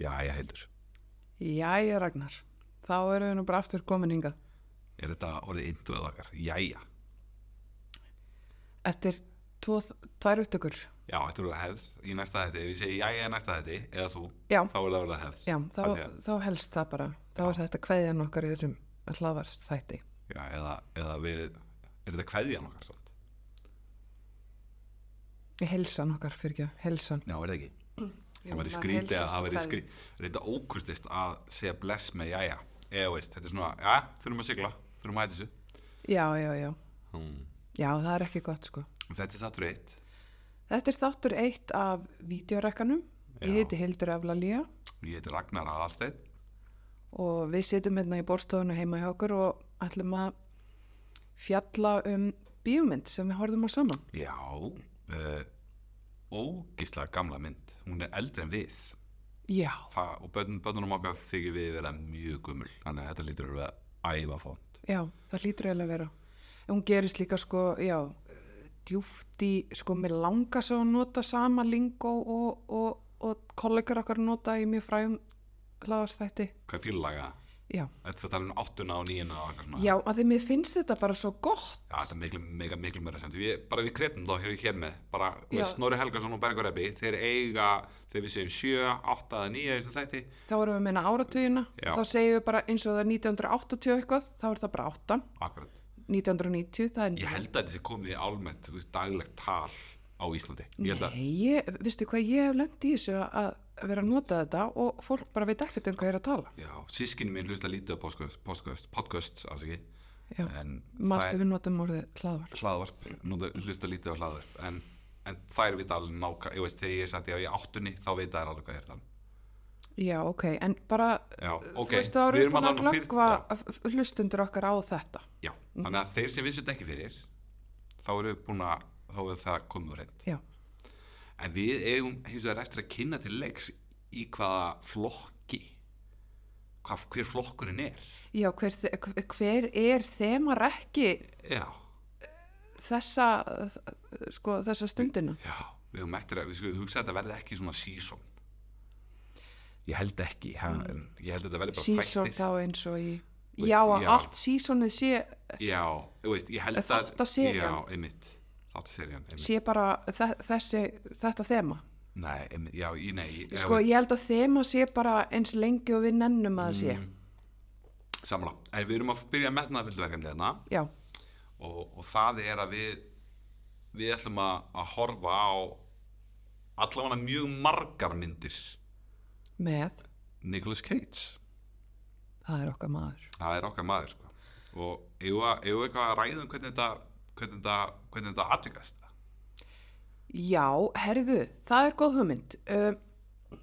Ég heitur. Jæja Ragnar, þá erum við nú bara aftur komin hingað. Er þetta orðið introð okkar? Jæja. Eftir tvo, tvær upptökur. Já, þetta eru hefð í næsta þetti. Ef ég segi jæja í næsta þetti, eða þú, Já, þá er það orðið hefð. já þá, þá helst það bara. Þá Já. er þetta kveðjan okkar í þessum hlaðvars þætti. Já, eða, eða við, er þetta kveðjan okkar samt? Helsan okkar fyrir ekki, helsan. Já, er það ekki? Það væri skrítið að það væri skrítið, reynda ókurtist að segja bless með jæja. Eða veist, þetta er svona, já, þurfum að sigla, þurfum að hæta þessu. Já, já, já. Hmm. Já, það er ekki gott sko. Þetta er þáttur eitt. Þetta er þáttur eitt af vídeorekkanum. Ég heiti Hildur Eflalía Ég heiti Ragnar Aðalsteinn. og við sitjum hérna í bórstofunum heima hjá okkur og ætlum að fjalla um bíómynd sem við horfum á saman. Já, uh, ógislega gamla mynd. Hún er eldri en við. Það, og börn, börnunum okkar þykir við vera mjög gummul. Þannig að þetta lítur að vera æfa fónt. já, það hlýtur eiginlega að vera. Hún gerist líka sko, já, djúft í, sko, mér langar svo að nota sama lingó og, og, og kollegar okkar nota í mjög frægum hlaðastætti. Hvað er fílaga? Já, Þetta er það um áttuna og níuna og eitthvað svona. já, að því mér finnst þetta bara svo gott. Já, þetta er miklu, mega, miklu meira sent. Við, bara við kretum þá hér, hér með, bara með Snorri Helgason og Bergur Ebbi, þeir eiga, þegar við segjum 7, 8 eða 9 eða þætti, Þá erum við að minna áratugina, Já. þá segjum við bara eins og það er 1980 eitthvað, þá er það bara 8. akkurat. 1990, það er Ég held að þetta sé komið í almennt, þú veist, daglegt tal á Íslandi. Ég að, Nei, ég, veistu hvað, ég hef lent í þessu að að vera að nota þetta og fólk bara veit ekkert um hvað er að tala. já, sískinni mín hlusta lítið á podcast, mástu við notum orðið hlaðvar. hlaðvarp, það hlusta lítið á hlaðvarp, en, en þær vita alveg náka, ég veist, þegar ég satt ég á í áttunni, þá veit þær alveg hvað ég er það. Já, ok, en bara, Já, þú ok, veist, þá við erum við búin að glöggva hlustundur okkar á þetta. Já, þannig að þeir sem vissu þetta ekki fyrir, þá erum við búin að, þá er það komið reynd. En við eigum hins vegar eftir að kynna til leiks í hvaða flokki, hvað, hver flokkurinn er. já hver, hver er þemar ekki Já, þessa, sko, þessa stundina? já, við eigum eftir að, við skulum hugsa að þetta verði ekki svona season. Ég held ekki, en ég held að þetta verði bara Season þættir. þá eins og í, Veist, já, já. allt seasonið sé, Já, veist, ég held að... Þáttaserían. Já, einmitt, þáttaserían, einmitt. sé bara þe þessi, þetta þema. Nei, já, nei. ég- Sko, ég held að þema sé bara eins lengi og við nennum að það sé. Mm. Samla, en við erum að byrja að metna fylgverkefni þarna. Já, og, og það er að við við ætlum að, að horfa á allavega mjög margar myndir með, Nicolas Cage það er okkar maður. það er okkar maður sko. og eigum við eitthvað að ræða um hvernig þetta hvernig þetta, hvernig þetta atvikast? Já, herðu, það er góð hugmynd. Uh,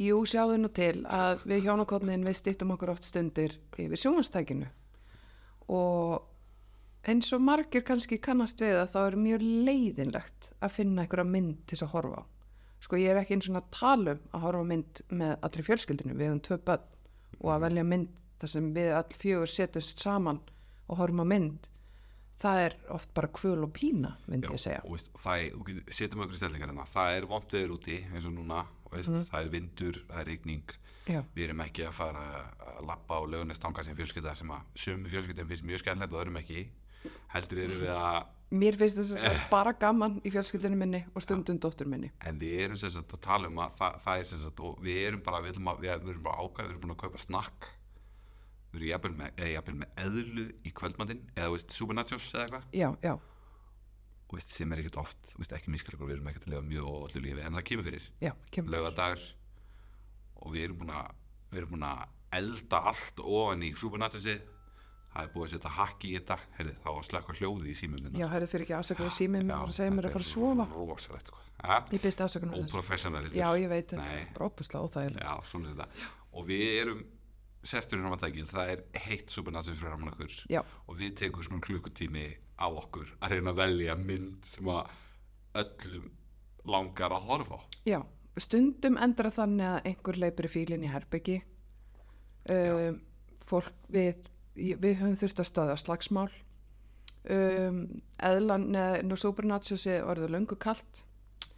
jú, sjáðu nú til að við hjónakotnin við stýttum okkur oft stundir yfir sjónvastækinu og eins og margir kannski kannast við að þá er mjög leiðinlegt að finna einhverja mynd til þess að horfa á. Sko ég er ekki eins og að tala um að horfa mynd með allri fjölskyldinu, við höfum tvö börn og að velja mynd þar sem við all fjögur setjumst saman og horfum á mynd, það er oft bara kvöl og pína, myndi ég að segja. og veist, það er, setjum okkur í stellingar hérna það er vont veður úti eins og núna og veist, það er vindur, það er rigning. Já. við erum ekki að fara að lappa á lögunestanga sem fjölskylda sem að sömu fjölskyldum finnst mjög skemmtilegt og öðrum ekki. Heldur erum við að Mér finnst þess að bara gaman í fjölskyldinu minni og stundum dóttur minni. en við erum sem sagt að tala um að það, það er sem sagt og við erum bara við erum, að, við erum bara ákvæð, við erum búin að kaupa snakk erum jafnvel með, með eðlu í kvöldmandinn eða veist supernachos eða eitthvað Já, já, og veist, sem er ekkert oft, veist, ekki miskar við erum ekkert að lifa mjög óvallu lífi en það kemur fyrir já, kemur. lögadagur og við erum búin að við erum búin að elda allt ofan í supernachosið það er búið að setja hakki í þetta Heyrðu, þá að slökka hljóðið í símum. Já, herrið fyrir ekki afsakaðu símið mér að segja mér að fara að sofa. rosalegt sko. Ég byrst afsakaðu þessu. óprofessional Já, ég veit þetta, bara óbúslega óþægilega. Já, svona er þetta og við erum sesturinn á matækið, það er heitt supernatural fyrir framan okkur. Já, og við tekum svona klukkutími á okkur að reyna að velja mynd sem að öllum langar að horfa á. Já, stundum endur það þannig að einhver leipur í fílinn í herbyggi. Um, fólk, við, við höfum þurft að stöða slagsmál. Um, eðlan, nú Supernatural sé orðið löngu kalt.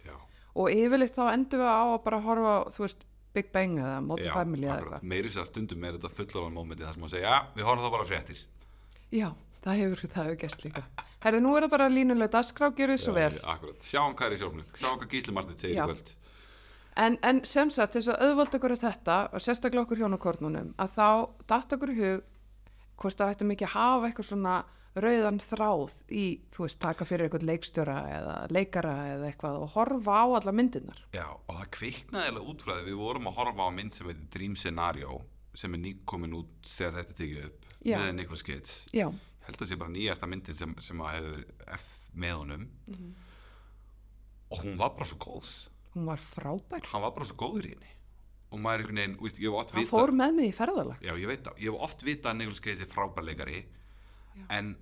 Já, og yfirleitt þá endur við á að bara horfa þú veist, Big Bang eða Modern Já, Family eða eitthvað? Meiri sér að stundum er þetta fullorðan mómenti þar sem að segja, já, við horfum þá bara á fréttir. Já, það hefur, það hefur gæst líka. Herðu, nú er það bara línulega dagskrá, gerðu svo vel. Akkurat, sjáum hvað er í sjónum. Sjáum hvað Gísli Martin segir Já. í kvöld. En, en sem sagt, þess að auðvalda okkur þetta og sérstaklega okkur hjónakornunum að þá datt okkur hug hvort það ættum ekki að hafa eitthvað svona rauðan þráð í, þú veist, taka fyrir eitthvað leikstjóra eða leikara eða eitthvað og horfa á alla myndirnar. Já, og það kviknaði eða út frá því við vorum að horfa á mynd sem heitir Dream Scenario sem er nýkomin út þegar þetta tekið upp Já. með Nicolas Cage Já, ég held að það sé bara nýjasta myndin sem, sem að hefur F með honum Mhm. og hún var bara svo góðs hún var frábær. hann var bara svo góður í henni og maður er einhvern veginn, úst, ég hef oft Hann vita fór með mig í ferðalag. já, ég veit það, ég hef oft vita að Nicolas Cage er frábærleikari en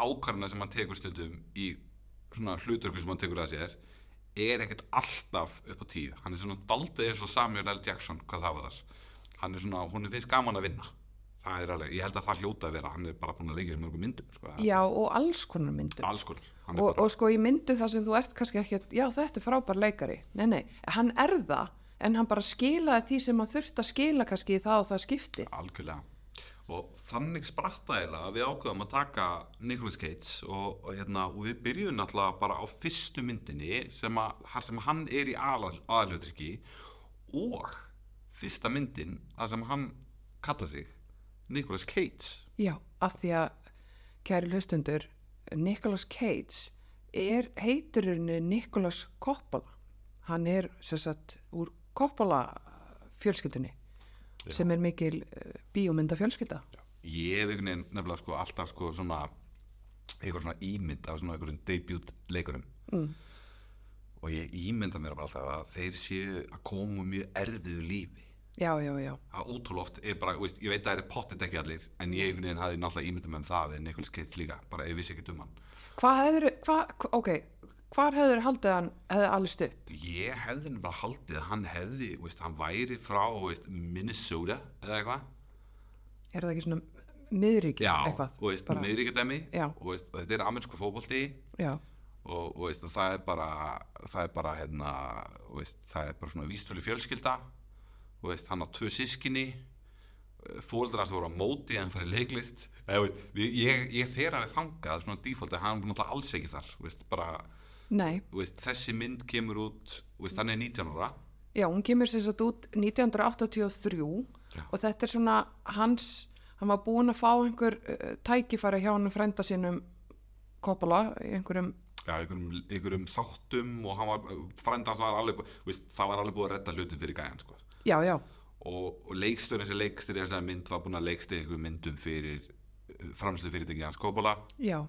ákvarðina sem hann tekur stundum í svona hluturku sem hann tekur að sér er ekkert alltaf upp á tíu hann er svona daldið eins og Samuel L. Jackson hvað það var þar hann er svona, hún er finnst gaman að vinna það er alveg, ég held að það hljóta að vera hann er bara búin að leika sem mörgum myndum sko. Já, og alls konar myndum. alls konar Og, bara, og sko í myndu það sem þú ert kannski ekki að, já þetta er frábær leikari. Nei, nei, hann er það en hann bara skilaði því sem hann þurfti að skila kannski í það og það skipti. algjörlega og þannig sprattaðilega að við ákveðum að taka Nicolas Cage og, og, hérna, og við byrjum náttúrulega bara á fyrstu myndinni sem, að, sem hann er í aðaljótryggi og fyrsta myndin þar sem hann kalla sig Nicolas Cage Já, af því að kæri hlustundur, Nicolas Cage er heiturinn Nicolas Coppola. Hann er sem sagt úr Coppola fjölskyldunni sem er mikil uh, bíómynda fjölskylda. ég hef nefnilega sko alltaf sko svona eitthvað svona ímynd af svona einhverjum debut leikurum Mm. og ég ímynda mér alltaf að þeir séu að koma mjög erfiðu lífi Já, já, já. að ótrúlega oft er bara, veist, ég veit að það er pottet ekki allir en ég hafði náttúrulega ímyndað með um það en Nicholas Cage líka, bara ég vissi ekkert um hann Hvað hefur, hvað, ok, hvar hefur haldið hann, hefði allist upp? ég hefði nefnilega haldið að hann hefði veist, hann væri frá veist, Minnesota eða eitthvað. Er það ekki svona miðríki já, eitthvað? veist, Bara- miðríkjadæmi. Já. og, og þetta er amerísku fótbolti. Já, og, og það er bara það er bara hérna það er bara svona vístölu fjölskylda. Hann á tvö sískinni fóldrar sem voru á móti en farið leiklist. Eða, ég, ég fer alveg þangað svona default hann er náttúrulega alls ekki þar. Bara, veist, þessi mynd kemur út veist, hann er 19 ára. Já, hún kemur sér satt út 1983 Já. og þetta er svona hans, hann var búinn að fá einhver uh, tækifæri hjá hann frænda sínum Coppola í einhverjum, Já, einhverjum, einhverjum þáttum og hann var, frændans var alveg veist, það var alveg búið að redda hlutum fyrir gæjan sko. já, já, og, og leikstöðin sem leikstir þessari mynd var búin að leikstið einhverjum myndum fyrir framslu fyrirtæki hans Coppola. Já,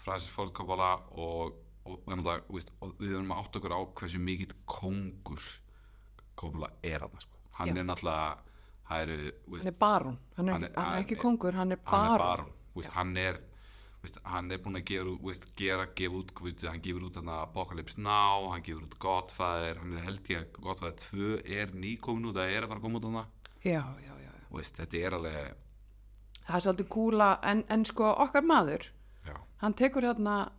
Francis Ford Coppola og, og, við erum að átta okkur á hversu mikill kongur Coppola er hann sko. hann Já. er náttúrulega það hann er hann er, Hann hann er- er, hann ekki er- kongur, hann er hann er barón. barón veist, hann er hann er búin að gera, veist, gera gefa út, veist, hann gefur út Apocalypse Now, hann gefur út Godfather hann er held ég að Godfather 2 er nýkomin út, það er að fara að koma út þarna Já, já, já, já. veist, þetta er alveg Það er svolítið kúla, en, en sko okkar maður, já, hann tekur hérna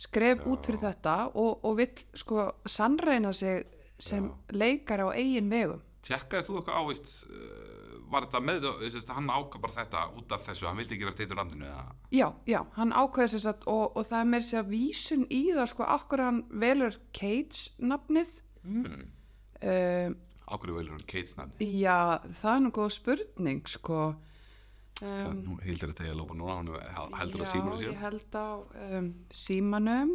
skref út fyrir þetta og, og vill sko sannreina sig sem leikari á eigin vegum. tjekkaði þú eitthvað á veist, uh, var þetta með veist, hann ákvað bara þetta út af þessu hann vildi ekki vera teitur landinu eða Já, já, hann ákveði sér satt og, og það er með sér vísun í það sko okkur hann velur Cage nafnið. mm. Um, ákveðu velur hann Kate's nafni já, það er nú góð spurning sko. Um, nú hildir þetta ég að lópa núna hann heldur á já, símanu ég síðan held á um, símanum.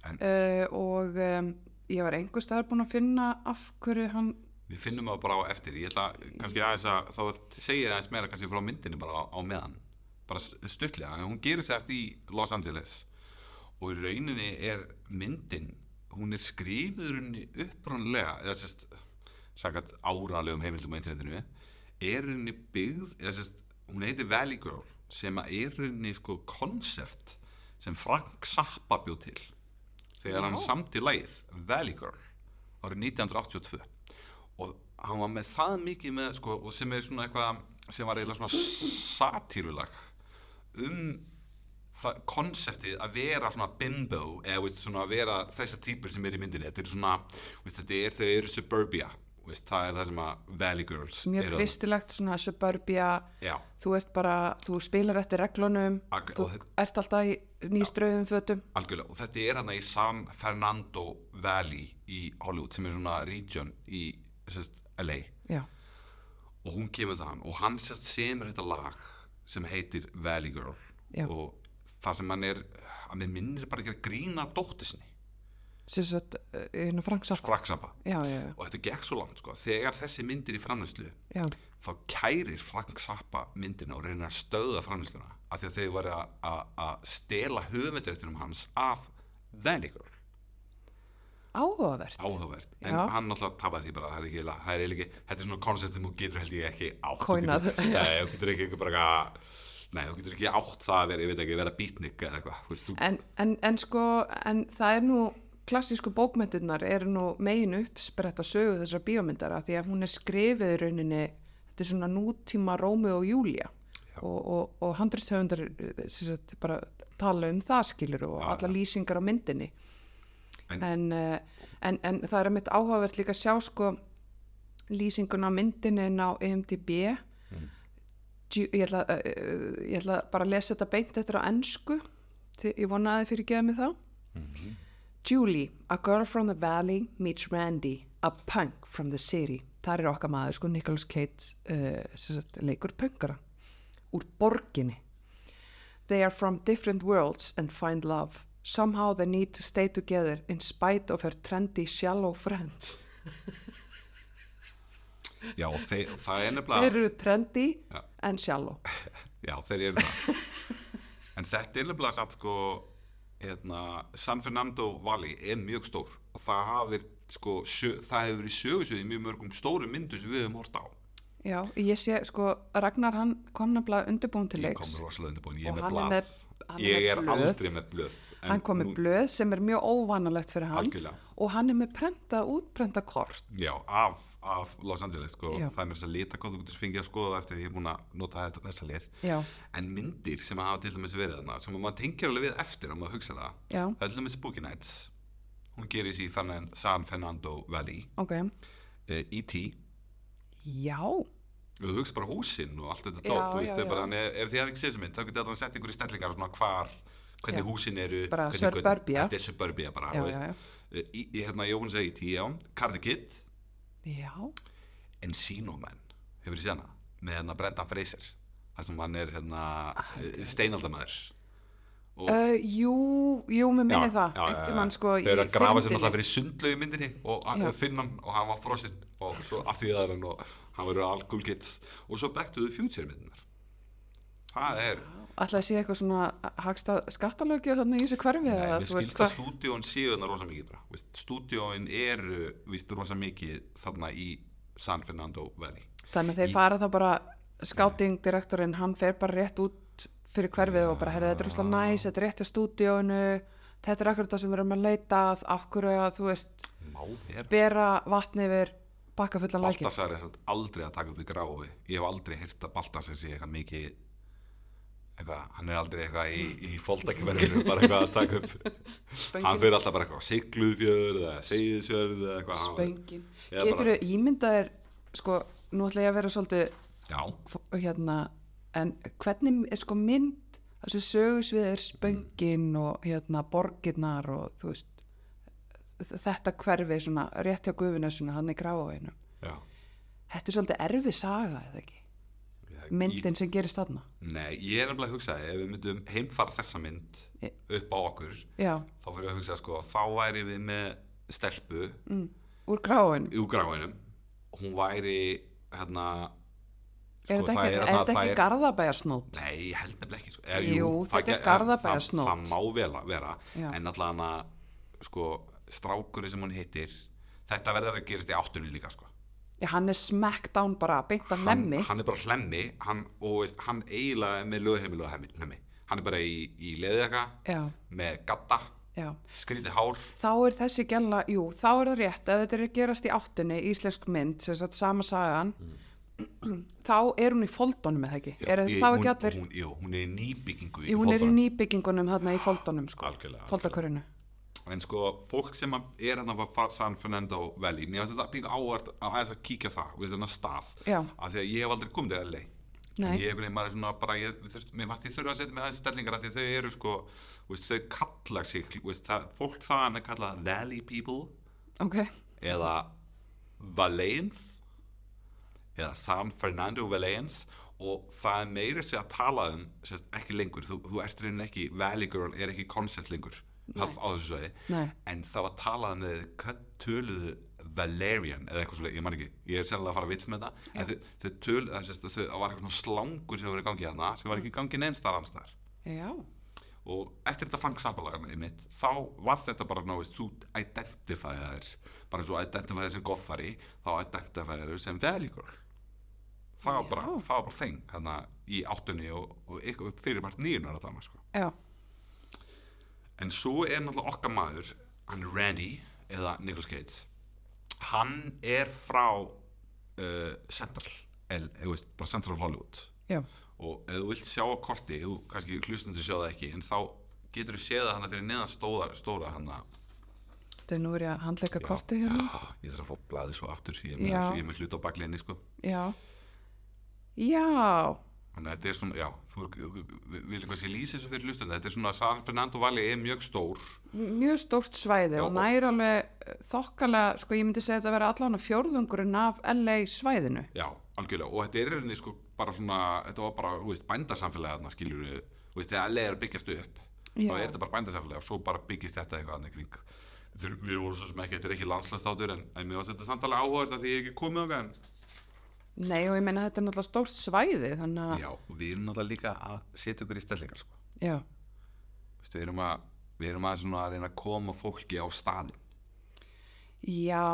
Uh, og um, ég var einhver staðar búin að finna af hverju hann við finnum það bara á eftir. Ég ætla kannski aðeins að þá segja ég aðeins meira kannski frá myndinni bara á, á meðan. Bara stuttlega, en hún gerir sér eftir í Los Angeles. Og í rauninni er myndin hún er skrifuðurinni upprannlega eða sérst áralegum heimildum á internetinu er rauninni byggð eða sérst, hún heitir Valley Girl sem að er rauninni sko konsept sem Frank Zappa bjóð til þegar hann Já. samti lagið Valley Girl árið 1982 og hann var með það mikið með sko, og sem er svona eitthvað sem var eiginlega svona satírulag um konseptið að vera svona bimbo eða veist, svona að vera þessar típur sem er í myndinni. Þetta er svona, veist, þetta er, þau eru suburbia veist, það er það sem að Valley Girls mjög kristilegt svona suburbia Já, þú ert bara, þú spilar eftir reglunum Ak- þú þetta- ert alltaf í nýströðum fötum. Algjörlega, og þetta er hana í San Fernando Valley í Hollywood sem er svona region í sérst, LA já, og hún kemur þann og hann sérst semur þetta lag sem heitir Valley Girl. Já. og það sem hann er að mér minnir bara ekki að grína dóttir sagt uh, hérna Frank Zappa. Fraksapa já, já, já, og þetta gekk svo langt sko, þegar þessi myndir í framlæslu já, þá kærir Frank Zappa myndina og reynir að stöða framlýsluna af því að þeir voru að- að að stela höfundrættinum hans af Girl áhugavert. Áhugavert, en hann alltaf tapaði því bara það er ekki, það er ekki, þetta er svona koncept sem þú getur held ég ekki átt. Nei, þú getur ekki eitthvað bara eitthvað- nei, þú getur ekki átt það að vera, ég veit ekki, vera beatnik eða eitthvað, en, en, en sko en það er nú klassísku bókmyndirnar eru nú megin uppspretta sögu þessar bíómyndara því að hún er skrifið í rauninni þetta er svona nútíma Rómi og Júlia og, og, og handristöfundar sagt, bara tala um það skilur og Já, alla já. lýsingar á myndinni. En- en, en, en, en það er mitt áhugavert líka að sjá sko lýsingun á myndinni inn á IMDb Ju- ég, ætla, uh, ég ætla bara að lesa þetta beint eftir á ennsku ég vona að þið fyrir geða mig þá Julie, a girl from the valley meets Randy, a punk from the city. Þar er okkar maður sko Nicholas Cage uh, sem sagt, leikur punkara úr borginni. They are from different worlds and find love. Somehow they need to stay together in spite of her trendy shallow friends. Já, þeir, það er Þeir nefnilega eru trendy Já. en shallow. Já, þeir eru það. En þetta er nefnilega sko hérna, San Fernando Valley er mjög stór og það hafi sko, sjö, það hefur verið sögusvið í mjög mörgum stórum myndu sem við höfum hort á Já, ég sé sko Ragnar hann kom nefnilega undirbúin til ég leiks undirbúin, ég Og hann er með- hann ég er blöð. aldrei með blöð hann kom með blöð sem er mjög óvanalegt fyrir hann Algjörlega. og hann er með prenta, útprenta kort Já, af, af Los Angeles sko. Það er mér þess að lita hvað þú getur fengið að skoða eftir því ég er búin að nota þetta, þessa lið Já, en myndir sem hafa til dæmis verið þarna sem maður tengir alveg við eftir og maður hugsa það já, það er til dæmis Spooky Nights hún gerist í Fernan, San Fernando Valley ok uh, E.T. Já, þú hugsa bara húsin og allt þetta Já, dót þú veist, já, það bara, já. en ef, ef þið er ekki séð sem mynd þá getur allan sett ykkur í stellingar svona hvar hvernig Já. húsin eru Bara suburbia. þetta er suburbia bara já, já, Uh, í, hérna, að segja E.T. já, Cardi Kid Já, Encino Man hefur þið séð hana? Með hérna Brendan Fraser þar sem hann er hérna ég. steinaldamæður. Uh, jú, jú, mér minni Já, það. Einhvern mann sko þau eru að grafa fyrndinni. alltaf fyrir sundlegu myndinni og Já. að finna hann og hann var frosinn og svo af því það er hann og hann cool kids. Og svo Back to the Future myndinar það er Ætlaði að sé eitthvað svona hagstað skattalögju þannig í þessu hverfi Nei, mér skilst að stúdíón séu þarna rosa mikið stúdíón eru víst rosa mikið þarna í San Fernando Valley. Þannig að þeir í- fara þá bara scouting-direktorinn, hann fer bara rétt út fyrir hverfið og bara, herri, þetta er úrslega næs, þetta er rétt á stúdíónu, þetta er akkurat það sem við erum að leita að, hverju að, þú veist, bera vatni yfir bakka fullan lækin. Baltasar er aldrei að taka upp í gráfi ég hef aldrei heyrt að Baltasar sé eitthvað mikið eitthvað, hann er aldrei eitthvað í, í fóldækjuverðinu bara eitthvað að taka upp hann fyrir alltaf bara eitthvað sigluðfjörð eða segiðsjörð eða eitthvað spöngin. Er Getur þú ímyndaðir, sko, nú ætla ég að vera svolítið, já, hérna, en hvernig er sko mynd, þessu sögusvið er spöngin og hérna borgirnar og þú veist, þetta hverfi svona rétt hjá gufinessuna hann í gráaveinu. já Þetta er svolítið erfið saga, eða ekki? Myndin sem gerist þarna. Nei, ég er nefnilega að hugsa ef við myndum heimfara þessa mynd Ég- upp á okkur Já, þá fyrir ég að hugsa sko, þá væri við með stelpu mm, úr gráinum hún væri hérna Er sko, þetta ekki, er það ekki garðabæjarsnót? Nei, ég held nefnilega ekki sko. Eða, Jú, það þetta er Garðabæjarsnót. það, það má vera Já. en allan að sko, strákurinn sem hún hittir þetta verður að gerast í áttunni líka sko. Já, hann er smackdown bara, beint af hann, lemmi. hann er bara hlemmi hann, og veist, hann eiginlega er með lögheimil og hlemmi hann er bara í, í leðjaka Já, með gatta, já. skrítið hár Þá er þessi gæla, jú, þá er það rétt, ef þetta er að gerast í áttunni, íslensk mynd, sem sagt sama sagan, þá er hún í foldunum eða ekki? Er í- þá hún, ekki allir? hún, jú, hún er í nýbyggingu í Jú, hún er í Foldaranum. nýbyggingunum þarna í foldunum, sko. Algjörlega, Foldakörinu. En sko, fólk sem er að fara San Fernando Valley mér finnst þetta píka ávart að kíkja það veist, þennan stað, Já. af því að ég hef aldrei komið til LA ég maður er svona bara, ég, mér fannst ég þurfa að setja með aðeins stellingar af því þau eru sko, veist, þau kalla sig veist, það, fólk þaðan er kallað Valley people. Ok, eða Valens eða San Fernando Valens og það meira sér að tala um sérst, ekki lengur, þú, þú ert reynin ekki Valley Girl er ekki koncept lengur Nei. á þessu sveði, nei, en það var talað um þau hvað töluðu Valerian eða eitthvað svolítið, ég man ekki, ég er sennilega að fara að vits með það, en þau, þau töluðu það þau- var eitthvað svona slangur sem var í gangi hana sem var ekki í gangi neins þar annars þar já, og eftir þetta Frank Zappa-lag mitt, þá var þetta bara ná, veist, þú identifæðir bara eins og identifæðir sem goffari þá identifæðir sem Valley Girl það var bara, þeng í áttunni og, og ykkur fyrir bara nýjunar að þannig sko. já, en svo er náttúrulega okkar maður hann er Randy eða Nicolas Cage. Hann er frá uh, Central L, eða veist, bara Central Hollywood. Já, og ef þú vilt sjá á korti þú kannski hlustundu sjá það ekki en þá getur þú séð það hann fyrir neðan stóra, stóra hann að þetta er nú er ég að handleika kortið hérna, ég þarf að fá blaði svo aftur ég er með, Já. er hlut á baklinni sko. Já, já, þannig að þetta er svona, já þú vil eitthvað sé lýsa þessu fyrir hlustundu þetta er svona, San Fernando Valley er mjög stór. Mjög stórt svæði Já, og og- nær alveg eh, þokkalega, sko ég myndi segja þetta að vera allan að fjórðungurinn af LA svæðinu. Já, algjörlega, og þetta er rauninni sko bara svona, þetta var bara, þú veist, bændasamfélagi þarna skiljur við, þú veist, þegar LA er að byggjast upp Já. þá er þetta bara bændasamfélagi og svo bara byggist þetta eitthvað annað kring. Við vorum svo sem ekki, þetta er ekki landslastátur en, en mér var þetta samt alveg áhugað því ég ekki komið á en nei og ég meina þetta er náttúrulega stórt svæði þannig að, Já, við erum náttúrulega líka að setja okkur í stellingar sko. já, Vistu, við, erum að, við erum að, að reyna að koma fólki á staðin já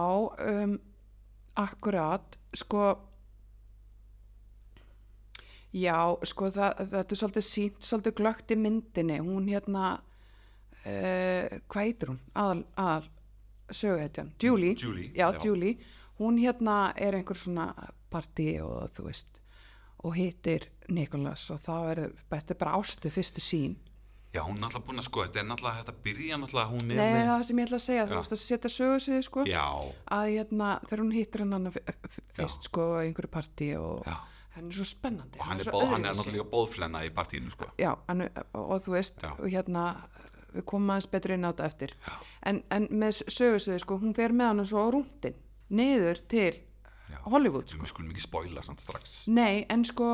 um, akkurat sko já, sko það, þetta er svolítið sínt, svolítið glögt í myndinni. Hún hérna uh, hvað heitir hún, aðal, aðal söguhetjan, Julie. Julie, já, já. Julie, hún hérna er einhver svona partí og þú veist og hittir Nikolas og þá er þetta er bara ástu fyrstu sín Já, hún er náttúrulega búin að sko, þetta er náttúrulega þetta byrja náttúrulega hún er Nei, það sem ég ætla að segja, þú veist að setja sögu sig sko, Já, að hérna þegar hún hittir hann hana fyrst sko einhverju partí og já. hann er svo spennandi og hann er, bóð, hann er náttúrulega bóðflenna í partínu sko. Já, hann, og, þú veist og hérna, við komum aðeins betur inn á þetta eftir. En, en með sögursviði sko, hún fer með hann svo á rúndin niður til. Hollywood sko. við skulum ekki spoila samt strax. Nei, en sko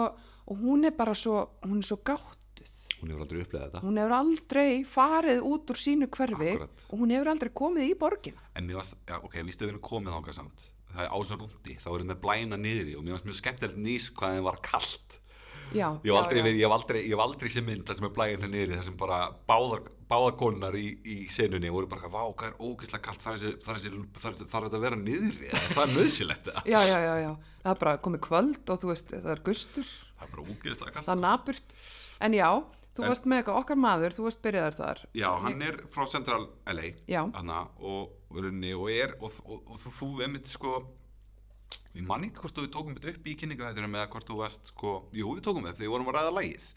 og hún er bara svo, hún er svo gáttuð. Hún hefur aldrei upplegað þetta. Hún hefur aldrei farið út úr sínu hverfi Akkúrat. og hún hefur aldrei komið í borgina. En mér varst, já, ok, vístu við erum komið samt. Það er ásar rúndi, þá erum við blæna niðri og mér varst mjög skemmtilegt nýs hvað þeim var kallt Já, ég hef aldrei, aldrei, aldrei sem mynd það sem er blæðin hérna niðri, það sem bara báðar, báðar konar í, í senunni voru bara, vá, hvað er ógeðslega kallt þar er þetta að vera eða það er nöðsilegt já, já, já, já, það er bara komið kvöld og þú veist, það er gustur. Það er bara ógeðslega kallt það er naburt, en já þú En- varst með eitthvað, okkar maður, þú varst byrjaðar þar. Já, hann er frá Central LA hana, og, og, og og, og, og, þú, þú einmitt sko ég man ekki hvort þú tókum þetta upp í kynningaðættunum eða hvort þú varst sko, jú við tókum þetta þegar við vorum að ræða lægið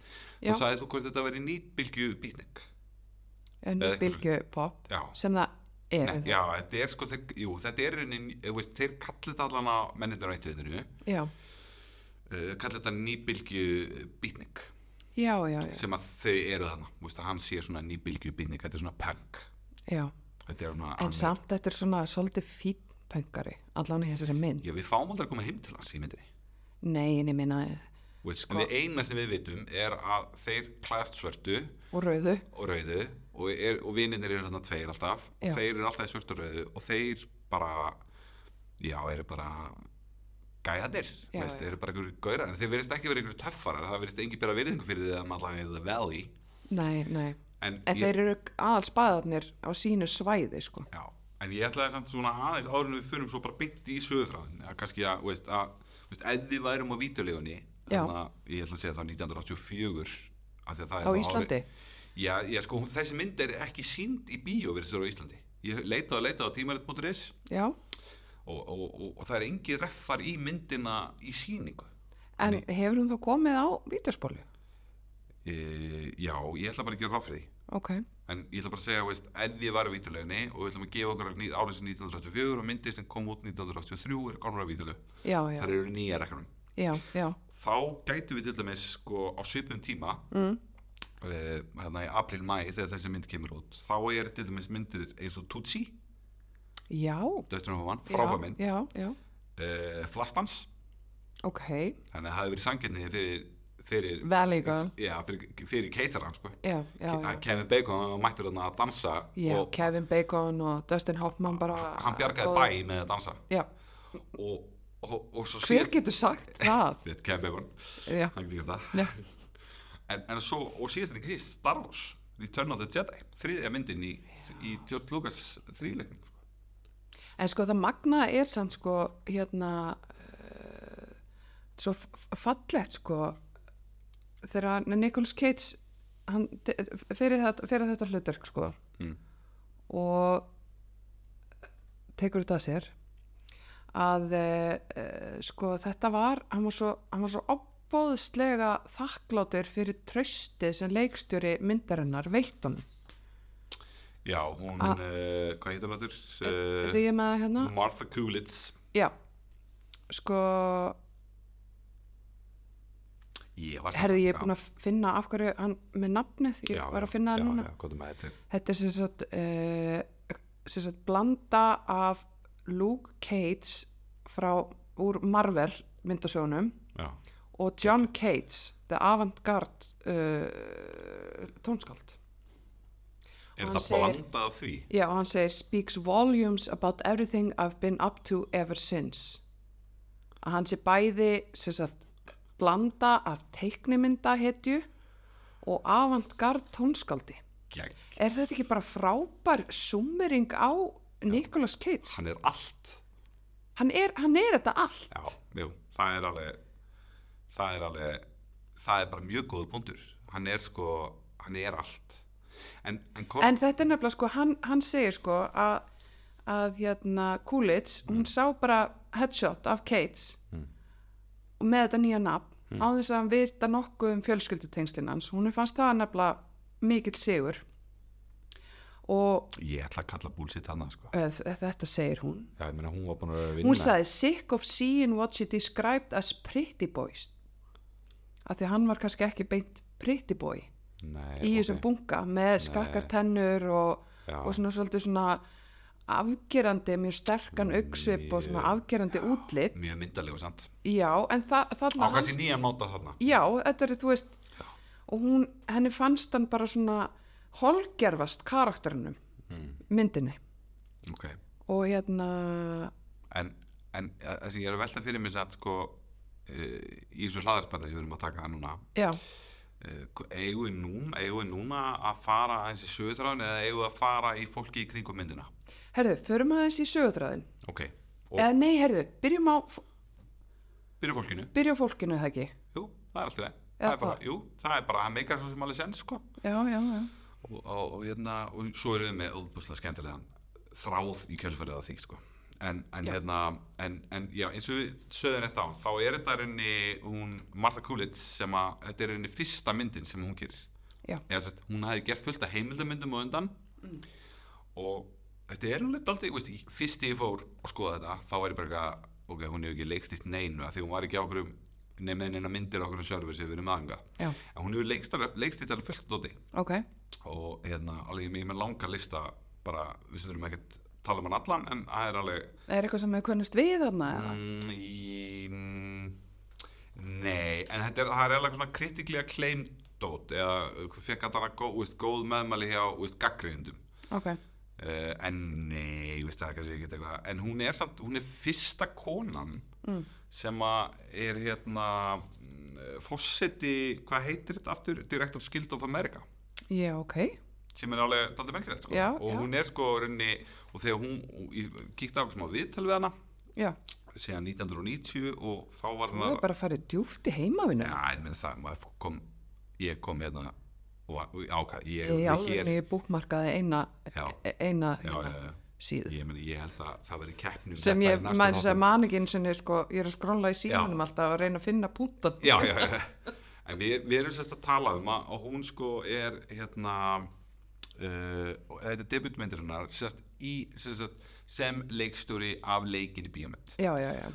þá sagðið þú hvort þetta veri nýtbylgju bítning en Eða eitthvað bylgju pop já, sem það er Nei, já, þetta er sko, þeir, jú, þetta er raunin, veist, þeir kallir þetta allan á já, uh, kallir þetta nýbylgju bítning sem að þau eru veist, að hann sé svona nýbylgju bítning, þetta er svona punk. Þetta er svona, en samt þetta er svona svolítið fín pöngari, allan í þessari mynd. Er, já, við fáum aldrei að koma heim til hans í myndinni. Nei, en ég minna, Sko- við eina sem við vitum er að þeir klæðast svörtu. Og rauðu. Og rauðu. Og, er, og vininir eru þarna tveir alltaf. Já. þeir eru alltaf í svörtu og rauðu og þeir bara já, eru bara gæðanir, veist, já. eru bara einhverju gaurar, en þeir verðist ekki verið einhverju töffarar. Það verðist engi bera virðingu fyrir því að maður allavega í The Valley. Nei, nei, en, en þeir eru aðal spaðarnir á sínu svæði sko, já, en ég ætlaði samt svona aðeins en við fyrir svo bara bytt í söðuþráðin að kannski að, veist, að veist, ef við værum á vídeolegunni Já. þannig að ég ætla að segja það 1984 af því að það á Íslandi Já, já, sko, þessi mynd er ekki sínd í bíó verið þurra á Íslandi. Ég leitaði og leitaði á tímarit.is og, og, og, og það er engi reffar í myndina í síningu. en hefur hún þá komið á vídeospólu? e, já, ég ætla bara að gera ráð fyrir því ok, en ég ætla bara að segja, veist, ef við varum vítuleginni og við ætlum að gefa okkur nýr árið sem 1984 og myndir sem kom út 1983 er komur að já, það eru nýja rekkanum þá gætu við til dæmis sko á svipum tíma mm, uh, hérna í april-mæ þegar þessi mynd kemur út þá er til dæmis myndir eins og Tutsi. Já, Döttunarhófan, já, frábæð mynd. já, já, uh, Flastans, ok, þannig að það hefur verið sanginni fyrir, fyrir Valley Girl, já, fyrir, fyrir keitaran sko. já, já, Kevin Bacon mættur þarna að dansa og Kevin Bacon og Dustin Hoffman bara hann bjargaði bæ með að dansa. Og, og, og svo hver getur sagt það? Kevin Bacon, hann getur það. En, en svo, og síðast en ekki síst Star Wars, Return of the Jedi þriðja myndin í, í George Lucas þrýleiknum sko. en sko það magna er samt sko hérna uh, svo f- f- fallegt sko þegar Nicolas Cage hann fyrir þetta, fyrir þetta hlutverk sko Mm. og tekur þetta að sér að uh, sko þetta var hann var svo, hann var svo opbóðslega þakkláttur fyrir tröstið sem leikstjóri myndarinnar veitt honum já, hún, Ah. uh, hvað heitir hann? Þetta Uh, hérna Martha Coolidge Já, sko herði ég er búin að finna af hverju hann með nafnið, ég já, var að finna það já, núna. já, með þetta er sem sagt, uh, sem sagt blanda af Luke Cage frá úr Marvel myndasjónum já, og John Cage the avant-garde uh, tónskáld. Er þetta segir- blandað af því? Já, og hann segir speaks volumes about everything I've been up to ever since. Hann sé bæði sem sagt blanda af teiknimynda hetju og avant-garde tónskáldi Gegn. er þetta ekki bara frábær summering á Nicolas Cage? Hann er allt. Hann er, hann er þetta allt. Já, jú, það er alveg það er alveg það er bara mjög góð punktur. Hann er sko, hann er allt. En, en, en en þetta er nefnilega sko hann, hann segir sko að, að hérna Coolidge, hún sá bara headshot af Cage. Mm. Með þetta nýja nafn á þess að hann vita nokkuð um fjölskyldutengslinn hans. Hún fannst það nefnilega mikill sigur. Og ég ætla að kalla bullshit hana sko. þetta segir hún. Já, meina hún að hún sagði sick of seeing what she described as pretty boys. Af því að hann var kannski ekki beint pretty boy Nei, í þessum bunga með skakkar tennur og, og svona svolítið svona afgerandi, mjög sterkan augsvip og svona afgerandi útlit. mjög myndalegu sant já, en þa á kannski nýjan máta þarna. Já, þetta er, þú veist og hún, henni fannst hann bara svona holgerfast karakterinum mm. myndinni. Ok, og hérna en, en eh, það sem ég er að velta fyrir mig satt sko uh, í þessu hlaðarspæta sem við erum að taka núna já, eigum við núna, núna að fara aðeins í sögutráðin eða eigum við að fara í fólki í kringum myndina herðu, förum aðeins í sögutræðin ok, eða nei, herðu, byrjum á byrja fólkinu. Byrjum fólkinu, það ekki? Jú, það er alltaf það Eða er bara, jú, það er bara, það meikar svo sem alveg sens sko. Já, já, já, og, og, og, hérna, og svo erum við með óbúslega skemmtilegan þráð í kjölfarið á því sko. en, en hérna en, en já, eins og við sögðum þetta á þá er þetta reyni hún Martha Coolidge sem að þetta er reyni fyrsta myndin sem hún gerir. Já. Eða, sest, hún hafi gert fullt af heimildamyndum og undan. Og þetta er alveg aldrei, veist, ekki, fyrst ég fór að skoða þetta þá var ég bara eitthvað, ok, hún hefur ekki leikstitt neinu af því hún var ekki á okkur með neina myndir á okkur server sem við erum aðanga en hún hefur leikstitt alveg fullt dóti. Ok. Og hérna, alveg ég með langa lista bara, við þurfum ekkert tala um hann allan, en það er alveg er eitthvað sem við kunnust við þarna mm, í, mm, nei, en þetta er, það er alveg svona kritiklega acclaimed dót eða fekk að hana góð, veist, góð meðmæli hjá veist, gaggriðundum ok, uh, en nei, veist það kannski ekki eitthvað en hún er samt, hún er fyrsta konan mm. sem að er hérna mm, fósetti, hvað heitir þetta aftur Director of Guild of America já, ok sem er alveg daldið merkilegt sko. Já, og já. hún er sko rauninni og þegar hún, ég kíkti á eitthvað smá viðtöl við hana já, síðan 1990 og þá var þú hann hefur bara farið djúft í heimavinu ja, ég meina það, kom ég kom hérna og og ákvað, ég ég hér. ég búkmarkaði eina eina já, hérna, já, síðu. Ég, meni, ég held að það veri keppnum sem ég, maður þess að man ekki eins og sko, ég er að skrolla í Já. símanum alltaf að reyna að finna púntan já, já, já. en við, við erum sérst að tala um að, að hún sko er hérna uh, og þetta er debutmyndirinnar sérst í sérst, sem leikstjóri af leikinni bíómynd. Já, já, já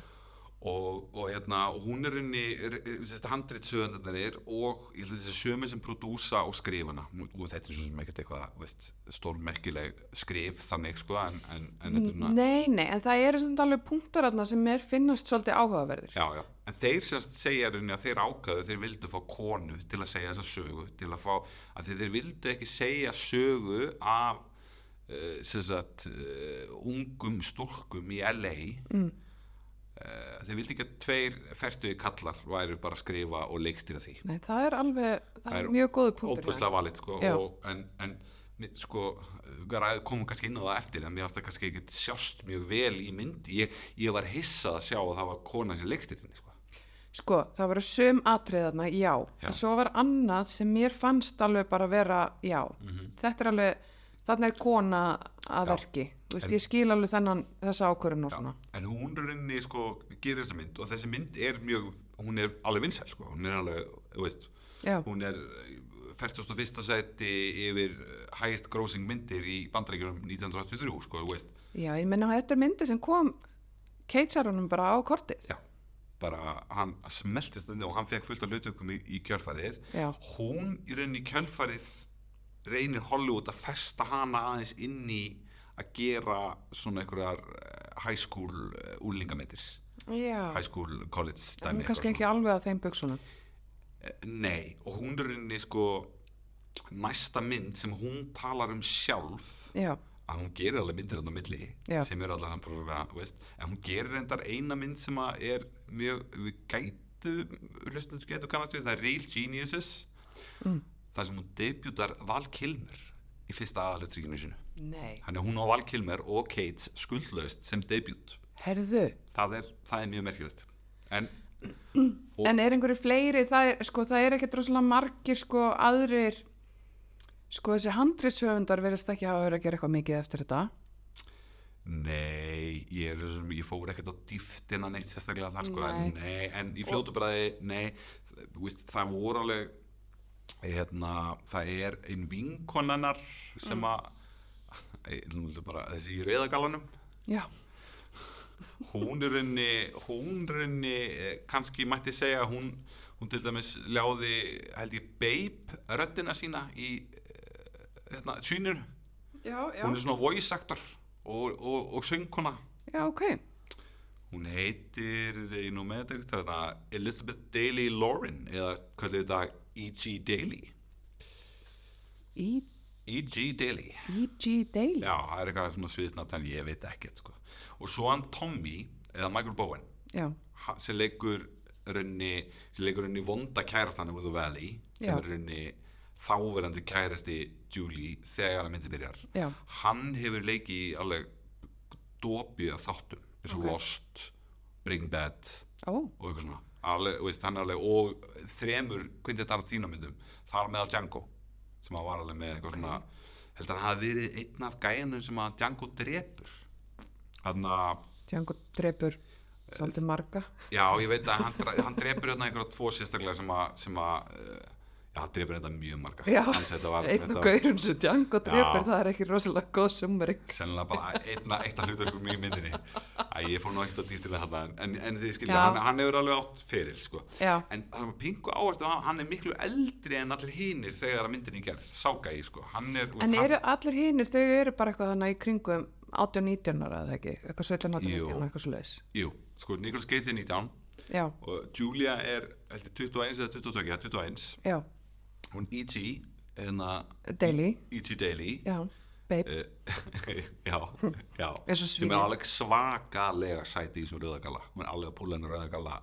og, og hérna, hún er inni handrið sögöndarnir og ég held að þessi sömi sem prodúsa og skrifana og, þetta er svo sem ekkert eitthvað stórmerkileg skrif þannig sko en, en, en svona Nei, nei, en það eru svona alveg punktar þarna sem mér finnast svolítið áhugaverðir Já, já, en þeir segja rauninni að þeir ákvæðu þeir vildu fá konu til að segja þessa sögu til að fá, að þeir, þeir vildu ekki segja sögu af uh, sérst uh, ungum stúlkum í LA mm. Uh, þeir vildu ekki að tveir fertuði kallar væru bara að skrifa og leikstýra því Nei, það er alveg, það, Það er mjög góðu punktur óbúslega valið sko, og, en, en sko komum kannski inn á það eftir en mér finnst það kannski ekki sjást mjög vel í myndi ég, ég var hissað að sjá að það var kona sem leikstýrinni sko. Sko, það voru sum atriðarna, já. Já. En svo var annað sem mér fannst alveg bara vera, já. Mhm. Þetta er alveg, þarna er kona að Já. verki. Veist, En- ég skil alveg þennan, þessa ákvörðun og Já, svona. en hún er inni sko, gerir þessa mynd og þessi mynd er mjög hún er alveg vinsæl sko. hún er alveg, þú veist Já, hún er 41. seti yfir eh, highest grossing myndir í bandaríkjunum 1983 sko, þú veist já, ég menna þetta er myndi sem kom keitsarunum bara á kortið. Já, bara hann smeltist inn og hann fekk fullt af hlutökum í, í kjölfarið Já, hún í rauninni í kjölfarið reynir Hollywood að festa hana aðeins inn í að gera svona einhverjar eh, high school úlingametis já. high school college dæmi kannski ekki alveg að þeim buksunum. Eh, Nei, og hún er í rauninni sko næsta mynd sem hún talar um sjálf Já, að hún gerir alveg myndir á milli Já. sem eru allavega bara, þú veist, en hún gerir reyndar eina mynd sem er mjög við gætu, hlustundu getur kannast við, það er Real Geniuses Mm. þar sem hún debutar Val Kilmer í fyrsta aðalutrygginu sinu nei. hann er hún á Val Kilmer og Cates skuldlaust sem debut Herðu, það er, það er mjög merkilegt en en er einhverju fleiri, það er, sko, það er ekkert rosalega margir, sko, aðrir, sko, þessi handriðshöfundar verðist ekki hafa verið að gera eitthvað mikið eftir þetta. Nei, ég, er, ég fór ekkert á dýftina neitt sérstaklega þar sko, Nei. en, nei, en í fljótu bræði, nei, veist, það voru alveg, hérna, það er ein vinkonennar sem að, nú viltu bara, þessi í reyðagallanum, Já, hún er henni, hún er henni, eh, kannski mætti segja, hún, hún til dæmis ljáði, held ég, Babe, röddina sína í, eh, hérna, sýnir, hún er svona voice actor og, og, og söngkona. Já, ok. Hún heitir, nú með þetta, Elizabeth Daly Lauren eða hvað er þetta E.G. Daly E- E.G. Daly E.G. Daly. Já, það er eitthvað svona sviðsnafn en ég veit ekkert sko. og svo hann Tommy eða Michael Bowen Já, sem leikur raunni sem leikur raunni vonda kærastan with the Valley sem Já. er raunni þáverandi kærasti Julie þegar hann myndi byrjar já, hann hefur leikið í alveg dópi af þáttum eins og Ok. Lost, Breaking Bad ó, og eitthvað svona alveg, veist, hann er alveg og þremur Quentin Tarantino myndum þar meðal Django sem hann var alveg með eitthvað svona held að hann hafi verið einn af gæjanum sem að Django drepur þannig að Django drepur svolítið marga. já, ég veit að hann, hann drepur hérna einhverja tvo sérstaklega sem að, sem að uh, já, hann drepur þetta mjög marga Já, þetta var, Einn þetta og gaurun sem Django drepur, Já. það er ekki rosalega góð summering. sennilega bara einna, eitt af hluturkum í myndinni Æ, ég fór nú ekkert á dýstina þarna en, en, þið skilja, hann, hann hefur alveg átt fyrir sko. En það var pingu áherslu að hann er miklu eldri en allir hinir þegar að myndinni gerð sáka í sko. hann er, en hann, eru allir hinnir, þau eru bara eitthvað þannig í kringum 18-19 ára eða ekki, eitthvað 17-18 Jú. ára, eitthvað svo leiðis. jú, sko, Cage er 19 Já, og Julia er heldur 21 eða 22, ja, 21 já, hún E.G. hérna, Daily, E.G. Daly já, babe, uh, já, já sem er alveg svakalega sæti í þessum rauðagalla hún er alveg að púla henni rauðagalla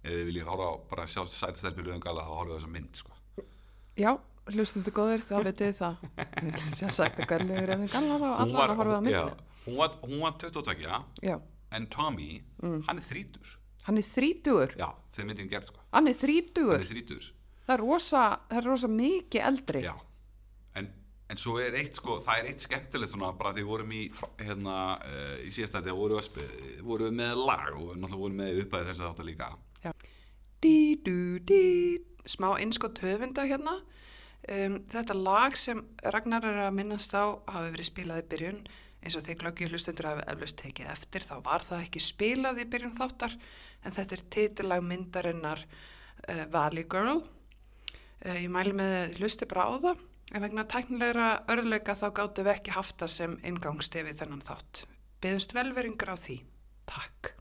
ef þið viljið horfa á bara sjá sætistelpi rauðagalla þá horfa á þessa mynd sko. já, hlustundu góðir, þá vitið þið það. Sér sagt að gælu er eða galla þá Hún allan að horfa á myndinu. hún, var, hún var 22 Já, en Tommy, Mm. hann er þrítur hann er þrítugur, já, þegar myndin gerð sko. hann er hann þrítugur, er þrítur það er rosa, það er rosa mikið eldri. já, en, en svo er eitt sko, það er eitt skemmtilegt svona bara því við vorum í hérna, uh, í síðast að voru, vorum við með lag og náttúrulega vorum við með uppæði þess að þáttu líka Dí, dú, dí, smá einskott höfunda hérna. Um, þetta lag sem Ragnar er að minnast á hafi verið spilað í byrjun eins og þeir glöggju hlustundur hafi eflust tekið eftir þá var það ekki spilað í byrjun þáttar en þetta er titillag myndarinnar uh, Valley Girl. Uh, ég mæli með að hlusti bara á það en vegna tæknilegra örðleika þá gáttu við ekki haft það sem inngangstefi þennan þátt. Beðumst velveringar á því. Takk.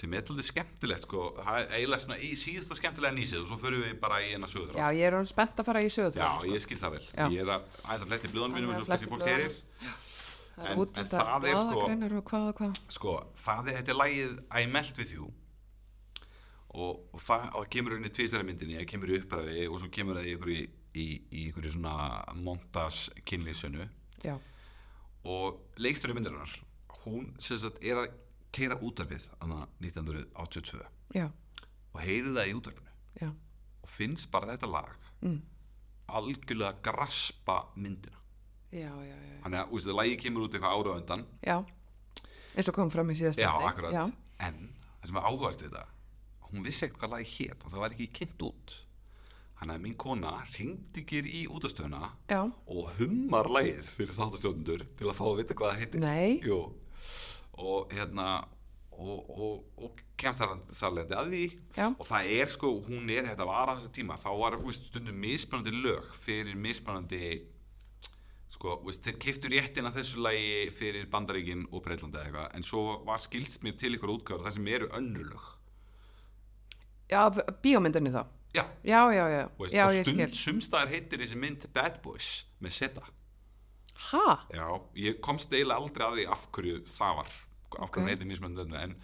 sem er alltaf skemmtilegt sko, eiginlega svona í síðasta skemmtilega nýsið og svo förum við bara í eina sögur Já, ég er orðin spennt að fara í sögur. Já, ég skil það vel Já. ég er að aðeins að fletti er eins og kannski fletta fólk heyrir Það er út en þetta það er sko- blaðagreinar og hvað og hvað. sko, það er, þetta er lagið I melt with you og, og það kemur unni tvisari myndinni, það kemur í uppræði og svo kemur það í ykkur í, í, í ykkur svona montas kynlýsönu Já, og leikstöru myndarinnar hún sagt er að keira útarpið anna 1982 já, og heyrir það í útarpinu já. og finnst bara þetta lag Mm. algjörlega graspa myndina. Já, já, já. þannig að, það lagi kemur út eitthvað ára undan. Já, eins og kom fram í síðast já, akkurat, Já, en það sem er áhugast við þetta hún vissi ekkert hvað lagi hét og það var ekki kynnt út. Þannig að mín kona ringdi ekki í útastöðuna og hummar lagið fyrir þáttastjóðundur til að fá að vita hvað það heitir. Og hérna og, og, og kemst þar, þar lendi að því. Já, og það er sko, hún er, þetta var á þessu tíma þá var veist, stundum mismunandi lög fyrir mismunandi sko, veist, þeir keiftu réttin að þessu lagi fyrir Bandaríkin og Breitlandi eða eitthvað, en svo var skilst mér til ykkur útgáður það sem eru önnur lög já, bíómyndinni þá. já, Já, já, já, veist, já, og stund, sumstaðar heitir þessi mynd Bad Boys með Seta Ha? Já, ég komst eiginlega aldrei að því af hverju það var af hverju Ok. hún heitir mismunandi önnu en,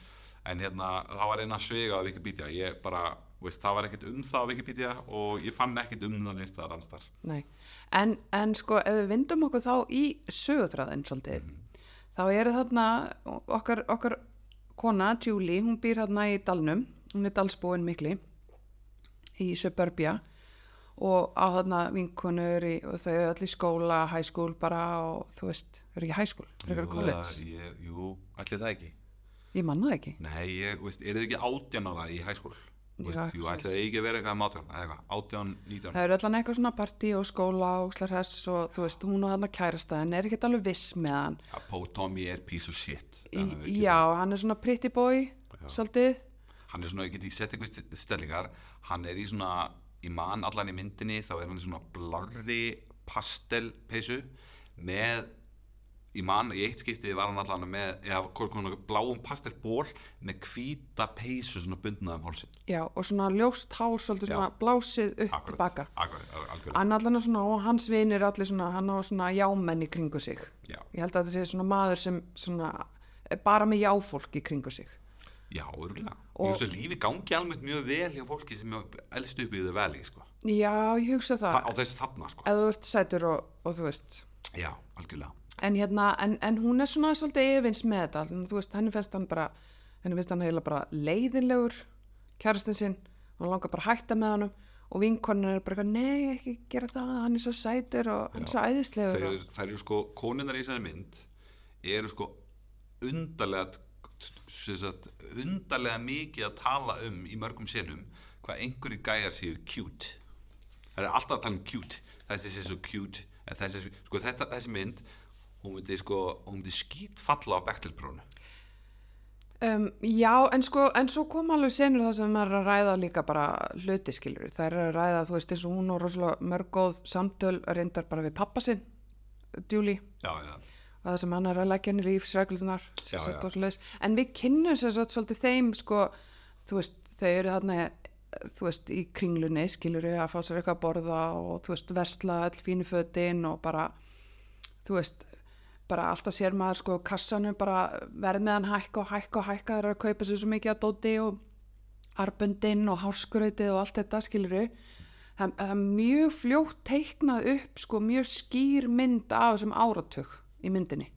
en hérna, það var eina svega á Wikipedia. Ég bara, veist, það var ekkert um það á Wikipedia og ég fann ekkert um það neins staðar annstar Nei, en, en sko ef við vindum okkur þá í sögutræðin svolítið, þá eru þarna okkar, okkar kona, Julie, hún býr þarna í Dalnum, hún er dalsbúin mikli í Suburbia og á þarna vinkonur í, og þau eru allir í skóla, high school bara og þú veist, eru ekki high school, eru college, Jú, allir það ekki ég manna það ekki. Nei, ég, veist, eru þið ekki í high school? Þú Já, veist, jú, ætli það ekki vera eitthvað átján eða eitthvað, átján, nítján Það eru allan eitthvað svona partí og skóla og slar hess og þú veist, hún og þarna kærasta en er ekkert alveg viss með hann. ja, Pó Tommy er piece of shit Í, já, hann er svona pretty boy, svolítið. Hann er svona, ég get ekki sett einhvers stellingar hann er í svona, í mann allan í myndinni þá er hann í svona blarri pastelpeysu með í mann, í eitt skiptið var hann allan með, eða konar bláum pastelból með hvíta peysu svona bundna um hálsin Já, og svona ljóst hár svolítið Já. svona blásið upp tilbaka. akkurat, Hann allan er svona, og hans vinir allir svona, hann á svona jámenn í kringu sig. já, Ég held að þetta sé svona maður sem svona, er bara með jáfólk í kringu sig. já, örgulega Og- og þessu lífi gangi almennt mjög vel hjá fólki sem er elst upp í þau veli sko. Já, ég hugsa það, Þa, á þessu þarna sko. ef þú ert sætur og, og þú veist. já, algjörlega En hérna, en, en hún er svona svolítið yfirvins með þetta, þú veist, henni finnst hann bara, henni finnst hann heila bara leiðinlegur, kærastinn sinn, hún langar bara að hætta með honum og vinkonin er bara, nei, ekki gera það, hann er svo sætur og hann er svo æðislegur. þeir eru sko, konunnar í þessari mynd eru sko undarlega undarlega mikið að tala um í mörgum sinnum hvað einhverju gæjar séu cute. Það er alltaf að tala um cute. Þessi sé svo cute þessi, sko, þetta, þessi mynd hún myndi sko, myndi skýt falla á Bechtelprónu Um, já, en sko, en svo kom alveg senur það sem maður er að ræða líka bara hluti skilur, það er að ræða, þú veist, eins og hún og rosalega mörg góð samtöl reyndar bara við pappa sinn, Julie, já, já, og það sem hann er að leggja rífsreglunar, Já, já. en við kynnum sér svolítið þeim, sko, þú veist, þau eru þarna, þú veist, í kringlunni, skilur að fá sér eitthvað að borða og, þú veist, versla all fínu fötin og bara, þú veist, bara alltaf sér maður sko kassanum bara verð með hann hækka og hækka og hækka það er að kaupa sér svo mikið að dóti og arböndin og hárskrautið og allt þetta skiluru það, það er mjög fljótt teiknað upp sko mjög skýr mynd af þessum áratug í myndinni.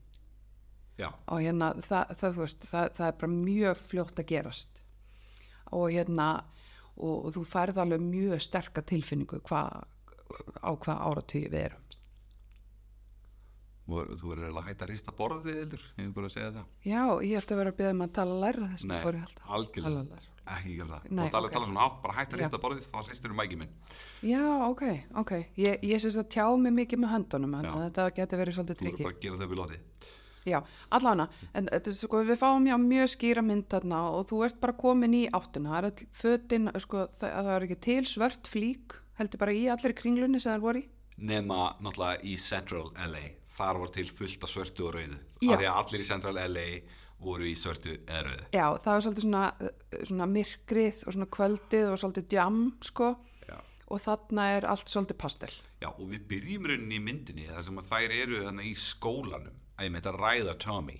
Já, og hérna það, það, veist, það, það er bara mjög fljótt að gerast. Og hérna og, og þú færð alveg mjög sterka tilfinningu hva, á hvað áratugi við erum. Þú- verður eiginlega að hætta að rista borðið ég vil bara að segja það. Já, ég ætti að vera að beða um að tala læra þess að fór ég alltaf. algjörlega. Ekki gera það Nei, og tala, ok. tala svona átt, bara hætt að Já. rista borðið þá hristir um mæki minn Já, ok, ok. Ég, ég syns að tjá mig mikið með höndunum, en þetta getur verið svolítið þú verður trikki. bara að gera þau við lóti Já, allavega, en er sko, við fáum já mjög skýra mynd þarna og þú ert bara komin í áttuna. Það er all fötin, sko, það, það er ekki til svört flík, heldur bara í allir kringlunni sem það voru í. nema náttúrulega í Central LA þar var til fullt af svörtu og rauðu af því að allir í Central LA voru í svörtu eða rauðu Já, það var svolítið svona, eh, svona myrkrið og svona kvöldið og svolítið jam, sko, Já. og þarna er allt svolítið pastel. Já, og við byrjum rauninni í myndinni þar sem að þær eru þannig í skólanum að ég meita að ræða Tommy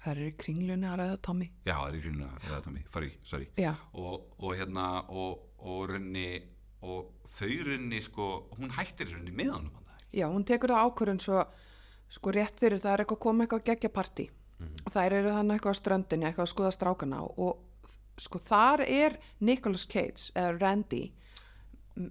Það er í kringlunni að ræða Tommy. Já, það er í grunna að ræða Tommy, Já, og, og hérna og, og rauninni og þau rauninni sko, hún hættir rauninni með honum þarna. já, hún tekur það ákvörðun svo, sko, rétt fyrir það er eitthvað að koma eitthvað geggja partí og þær eru þannig eitthvað á ströndinni, eitthvað að skoða strákana og sko, þar er Nicolas Cage, eða Randy,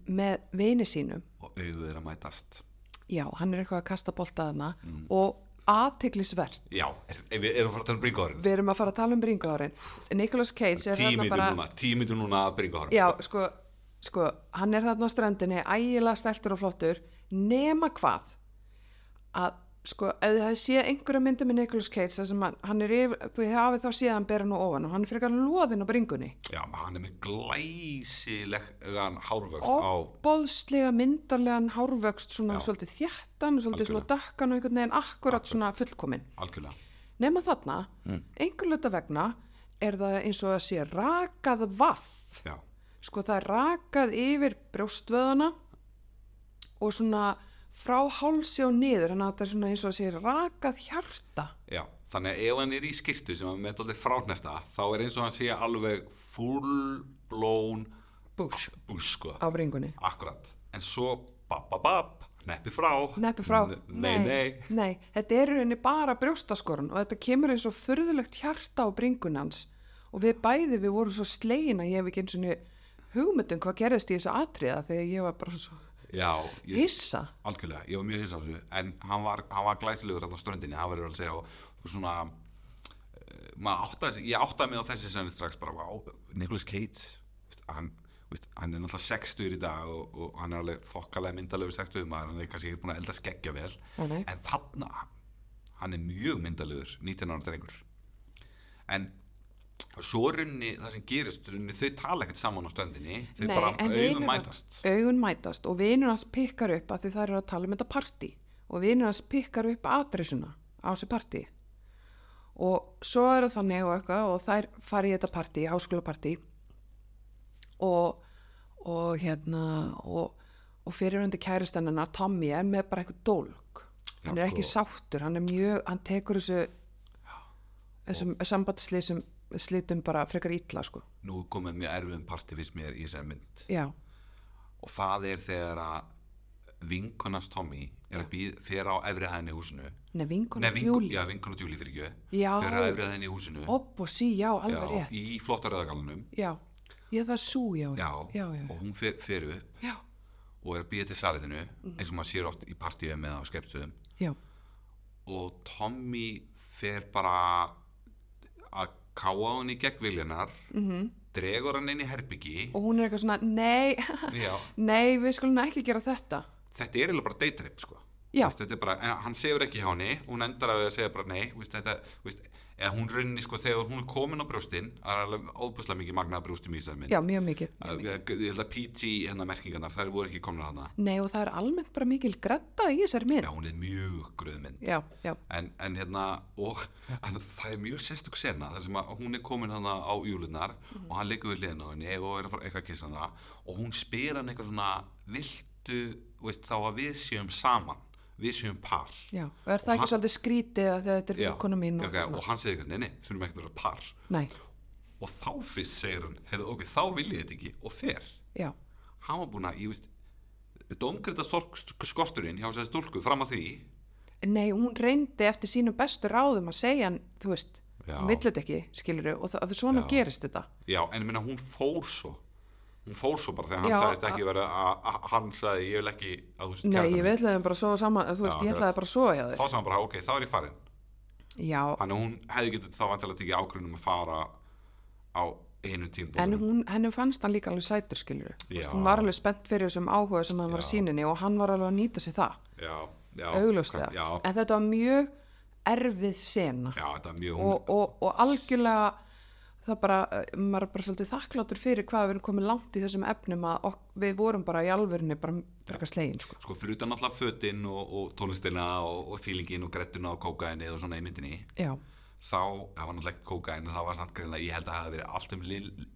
með vini sínum. Og augu þeirra mætast. Já, hann er eitthvað að kasta boltaðana og aðtiklisvert Já, er, er, við erum að fara að tala um bringáðurinn við erum að fara að tala um bringaðurinn Nicolas Cage er mítur bara mítur núna að bringáðurinn já, sko, sko, hann er þarna á ströndinni ægilega stæltur og flottur. Nema hvað? Að sko, ef þið hafið séð einhverja myndi með Nicolas Cage þar sem hann, er yfir, þú hafið þá séð hann bera nú ofan og hann er frekar loðinn á bringunni Já, hann er með glæsilegan hárvöxt á óbóðslega myndarlegan hárvöxt svona Já. svolítið þjættan svolítið svona Algjörlega. dökkan og einhvern veginn akkurat svona fullkomin algjörlega nema þarna, Mm. einhver luta vegna er það eins og að sé rakað vaff Já, sko það er rakað yfir brjóstvöðana og svona frá hálsi og niður þannig að þetta er svona eins og að sé rakað hjarta. Já, þannig að ef hann er í skýrtu sem hann með alltaf fráknefta þá er eins og hann sé alveg full blown bush. Bush sko, á bringunni. Akkurat. En svo bab bab bab, neppi frá. Neppi frá, nei, nei, nei, þetta er rauninni bara brjóstaskorun og þetta kemur eins og furðulegt hjarta á bringunans og við bæði við vorum svo slegin að ég hef ekki eins og hugmyndum hvað gerðist í þessu atriða þegar ég var bara svo já, ég, hissa? Algjörlega, ég var mjög hissa á þessu. En hann var, hann var glæsilegur á ströndinni, hann verður að segja og, og svona uh, áttaði ég áttaði mig á þessi sem strax bara, wow, Nicolas Cage veist, hann, veist, hann er náttúrulega 60 í dag og, og hann er alveg þokkalega myndalegur 60 maður, hann er kannski ekki búin að elda skeggja vel. Nei, en þarna hann er mjög myndalegur 19 ára drengur. En svo runni það sem gerist runni, þau tala ekkert saman á stöndinni þau Nei, bara augun mætast. augun mætast og vinur hans pikkar upp að því það eru að tala um þetta partí. Og vinur hans pikkar upp adressuna á þessu partí. Og svo er það þannig og eitthvað og þær fari í þetta partí, háskólapartí. Og, og hérna og, og fyrirhundi kæristennunar Tommy er með bara eitthvað dólk hann Já, er ekki sko. sáttur, hann er mjög hann tekur þessu þessum sambandslýsum slitum bara frekar illa sko. Nú komið mjög erfiðum parti fyrst mér í þessari mynd. Já, og það er þegar að vinkonast Tommy er að býð fyrir á efri hæðinni í húsinu. Nei, vinkona Nei, vinkon, Julie já, vinkona Júli fyrir ekki Já. fyrir á efri hæðinni í húsinu. Opp og sí, já, alveg já, rétt. í flotta rauðagalunum Já, ég það sú, já. Já, já, já, og hún fer, fer upp já, og er að býða til saliðinu Mhm. eins og maður sér oft í partíu með á skepstöðum já, og Tommy fer bara að káa hann í gegn viljanar mhm. dregur hann inn í herbyggi. Og hún er eitthvað svona, nei nei, við skulum ekki gera þetta. Þetta er eiginlega bara daytrip sko. Er bara, hann segur ekki hjá henni hún endar að segja bara nei veist, þetta, veist, eða hún runni sko þegar hún er komin á brjóstin það er alveg óbúslega mikið magnað brjóstum í mynd. Já, mjög mikið, Að- mjög mikið. ég held að PG hérna merkingarnar þær voru ekki komnar hana Nei, og það er almennt bara mikil grædda í þessari mynd. Já hún er mjög gröð mynd. Já, já, en, en hérna og en það er mjög sérstök sena þar sem að hún er komin hana á júlunar og hann liggur við hliðina á henni og er að fara eitthvað að kissa hana og hún spyr hann eitthvað svona viltu, veist, þá að við séum saman við séum par. Já Og er það Og ekki hann- svolítið skrítið að þetta er Já, vinkona mín og, okay, og hann segir eitthvað, nei, nei, þurfum ekkert að vera par. Nei, og þá fyrst segir hann, heyrðu, ok, þá vil ég þetta ekki og fer, já, hann var búinn að ég veist, domgrita skorturinn hjá þessari stúlku fram að því. Nei, hún reyndi eftir sínum bestu ráðum að segja hann, þú veist Já. hún vill þetta ekki, skilur og það, svona Já. gerist þetta. Já, en ég meina hún fór svo hún fór svo bara þegar hann Já, sagðist ekki vera að, að hann sagði, ég vil ekki að þú veist Nei, ég að þeim bara svo saman, þú veist, Já, ég ætlaði bara svo hjá þá þér sagði hann bara, ok, þá er ég farin Já, þannig að hún hefði getið þá vantilega tekið ákvörðunum að fara á einu en tímpúntum hún, henni fannst hann líka alveg sætur skilur Já. hún var alveg spennt fyrir þessum áhuga sem hann var að síninni og hann var alveg að nýta sér það. Já, já, augljóslega, já, en þetta var mjög erfið sena. Já, þetta er mjög og, og, og algjörlega það bara, eh, maður er bara svolítið þakkláttur fyrir hvað við erum komið langt í þessum efnum að ok, við vorum bara í alvörinni bara frekar slegin sko. sko fyrir utan alltaf fötin og, og tónlistina og, og feelingin og grettuna og kókaini og svona í myndinni já, þá, það var náttúrulega ekki kókain það var samt greinlega, ég held að það hafi verið allt um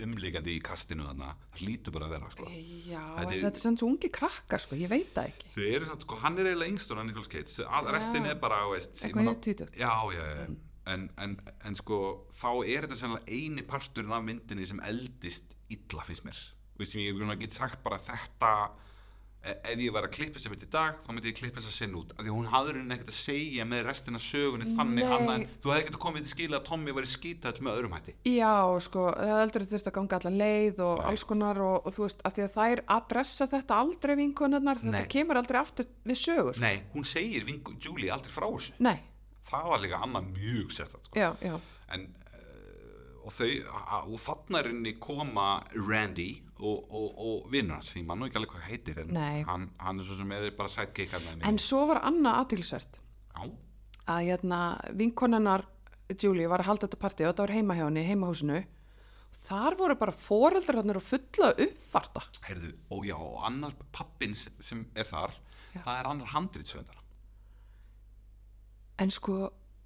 umlíkandi í kastinu þannig það hlýtur bara að vera sko. já Þetta er- er, er sem svo ungi krakkar sko, ég veit það ekki. Þau eru samt, sko, hann er eiginlega yngstur að er en, en, en sko, þá er þetta sennilega eini parturinn af myndinni sem eldist illa finnst mér Veist, sem ég get sagt bara þetta e- ef ég var að klippa þessa mynd í dag þá myndi ég klippa þessa sinn út af því að hún hafði rauninni ekkert að segja með restina sögunni þannig annað en þú hefði ekkert komið til skila að Tommy væri skítall með öðrum hætti Já, sko, það heldur þurft að ganga alla leið og Nei. alls konar og, og þú veist, að því að þær adressa þetta aldrei vinkonarnar, þetta Nei. kemur aldrei aftur við sögur, sko. Nei, hún segir vingu Julie aldrei frá þessu Nei, það var líka annað mjög sérstætt sko. já, já, en uh, og þau og þarna henni koma Randy og, og, og vinnur hans ég man nú ekki alveg hvað heitir en hann, hann er svo sem er bara sidekick hann en svo var annað aðtilsvert Já, að hérna, vinkonarnar Julie var að halda þetta partí og þetta var heima hjá henni, heimahúsinu. Þar voru bara foreldrarnir og fulla uppvarta. Heyrðu, og já, annar pappin sem- er þar Já. það er annar handritsöndar en sko,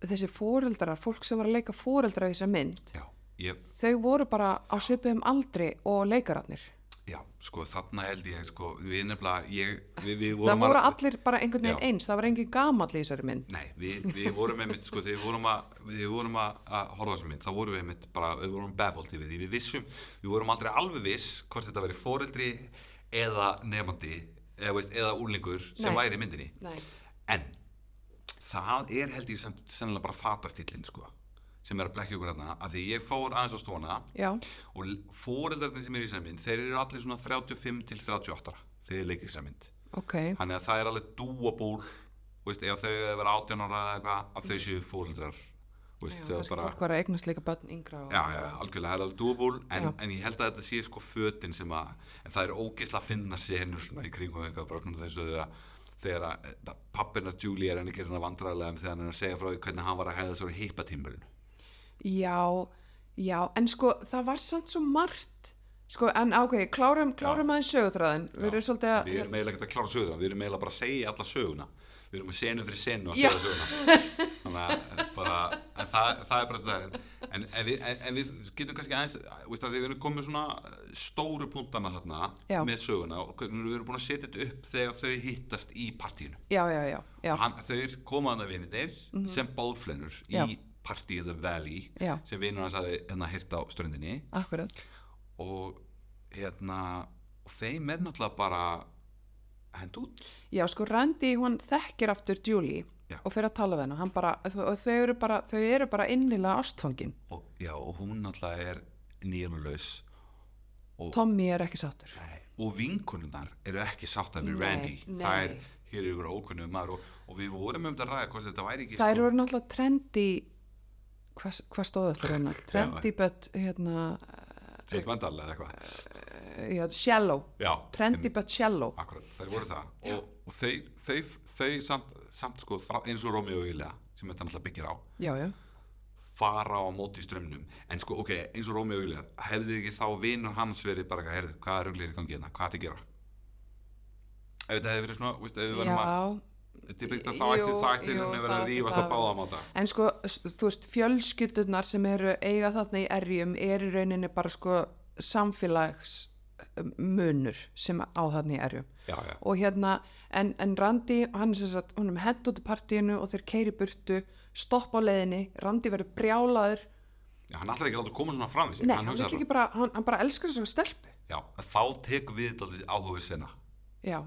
þessi foreldrar fólk sem var að leika foreldra í þessar mynd Já, ég, þau voru bara á svipuðum aldri og leikararnir já, sko þarna held ég sko, við nefnilega ég, við, við það vorum voru að- allir bara einhvern veginn eins það var engin gamall í þessari mynd Nei, við, við vorum einmitt, sko, þegar við vorum að, við vorum að, að horfa þessum mynd, þá vorum við einmitt bara, við vorum befolt yfir því, við vissum, við vorum aldrei alveg viss hvort þetta veri foreldri eða nefandi, eða, eða úrlingur sem Nei. væri í myndinni. Nei. En það er held ég sem, sennilega bara fatastillin, sko, sem er að blekja okkur hérna, að því ég fór aðeins á stóna já, og foreldrarnir sem er í þessari mynd, þeir eru allir svona 35 til 38 þegar þeir leikir þessari mynd. Ok. Þannig að það er alveg þú veist, ef þau hefur verið 18 ára eða eitthvað að þau séu fóreldrar veist, já, þau kannski bara var að eignast líka börn yngra já, já, algjörlega, það er alveg doable en, en ég held að þetta sé sko fötin sem að en það er ógeðslega að finna senur svona í kringum eitthvað bara svona þessu þegar að þegar að pappina Julie er henni ekki svona vandræðilega þegar hann er að segja frá því hvernig hann var að hefða svo hippatímbilinu. Já, já, en sko það var samt svo margt sko, en ok, klárum, klárum aðeins sögutræðin við erum svolítið að við erum eiginlega ekki að klára söguna við erum eiginlega bara að segja alla söguna við erum með senu fyrir senu að segja söguna þannig að eh, bara, en það, það er bara það en, en, en, en, við getum kannski aðeins að við erum komið svona stóru punktana þarna Já. með söguna og við erum búin að setja þetta upp þegar þau hittast í partíinu. Já, já, já, já, og hann, þau komaðan að vinir sem báðflennur í. Party of the Valley sem vinur hans hafi hérna hirt á ströndinni. Akkurat. Og hérna og þeim er náttúrulega bara hend út? Já, sko, Randy, hún þekkir aftur Julie Já. og fyrir að tala við hennar hann bara, og þau eru bara, þau eru bara innilega ástfangin. Og, já, og hún náttúrulega er nýjanulaus og, Tommy er ekki sáttur. Nei, og vinkonunnar eru ekki sáttar við Nei, Randy. nei. það er, hér er ykkur ókunnum maður og, og við vorum um þetta ræða hvort þetta væri ekki sko, eru náttúrulega trendy hvað hva stóð eftir hérna? Trendy but hérna James Mandal eða eitthvað uh, já, shallow. Já, trendy em, but shallow. Akkurat, þær voru það. Og, og þau, þau, þau samt, samt sko, eins og Romeo og Julia sem þetta náttúrulega byggir á já, já, fara á móti í strömmnum en sko, ok, eins og Romeo og Julia hefði ekki þá vinur hans verið bara, herðu, hvað er runglir í gangi hérna, hvað að gera? Ef þetta hefði verið svona, veist, ef við verðum að þetta að Jú, það ætti jú, að það að en sko, þú veist, fjölskyldunar sem eru eiga þarna í erjum er í rauninni bara sko samfélags munur sem á þarna í erjum. Já, já, og hérna, en, en Randi hann er sem sagt, hún er hend út í partíinu og þeir keiri burtu, stopp á leiðinni Randi verður brjálaður. Já, hann ætlar ekki að láta koma svona fram sig. Nei, hann, vill bara- ekki bara, hann, hann bara elskar þess að stelpu. Já, þá tekum við áhugið sinna. Já,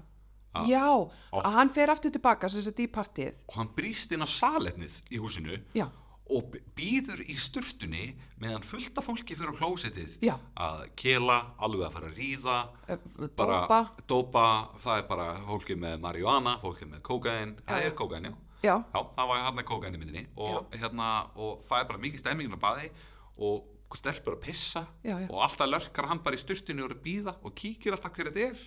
Ah. já að hann fer aftur tilbaka sem sagt í partíið. Og hann brýst inn á saletnið í húsinu. Já, og býður í sturtunni meðan fullt af fólki fyrir á klósettið Já. að kela, alveg að fara að ríða eh, bara dópa. dópa, það er bara fólki með marihuana, fólki með kókain það er kókain, já. Já, Já, það var hérna kókain í myndinni og, hérna, og það er bara mikið stemmingin á baði og stelpur að pissa og alltaf lörkar hann bara í styrtinu og er að býða og kíkir alltaf hver þetta er.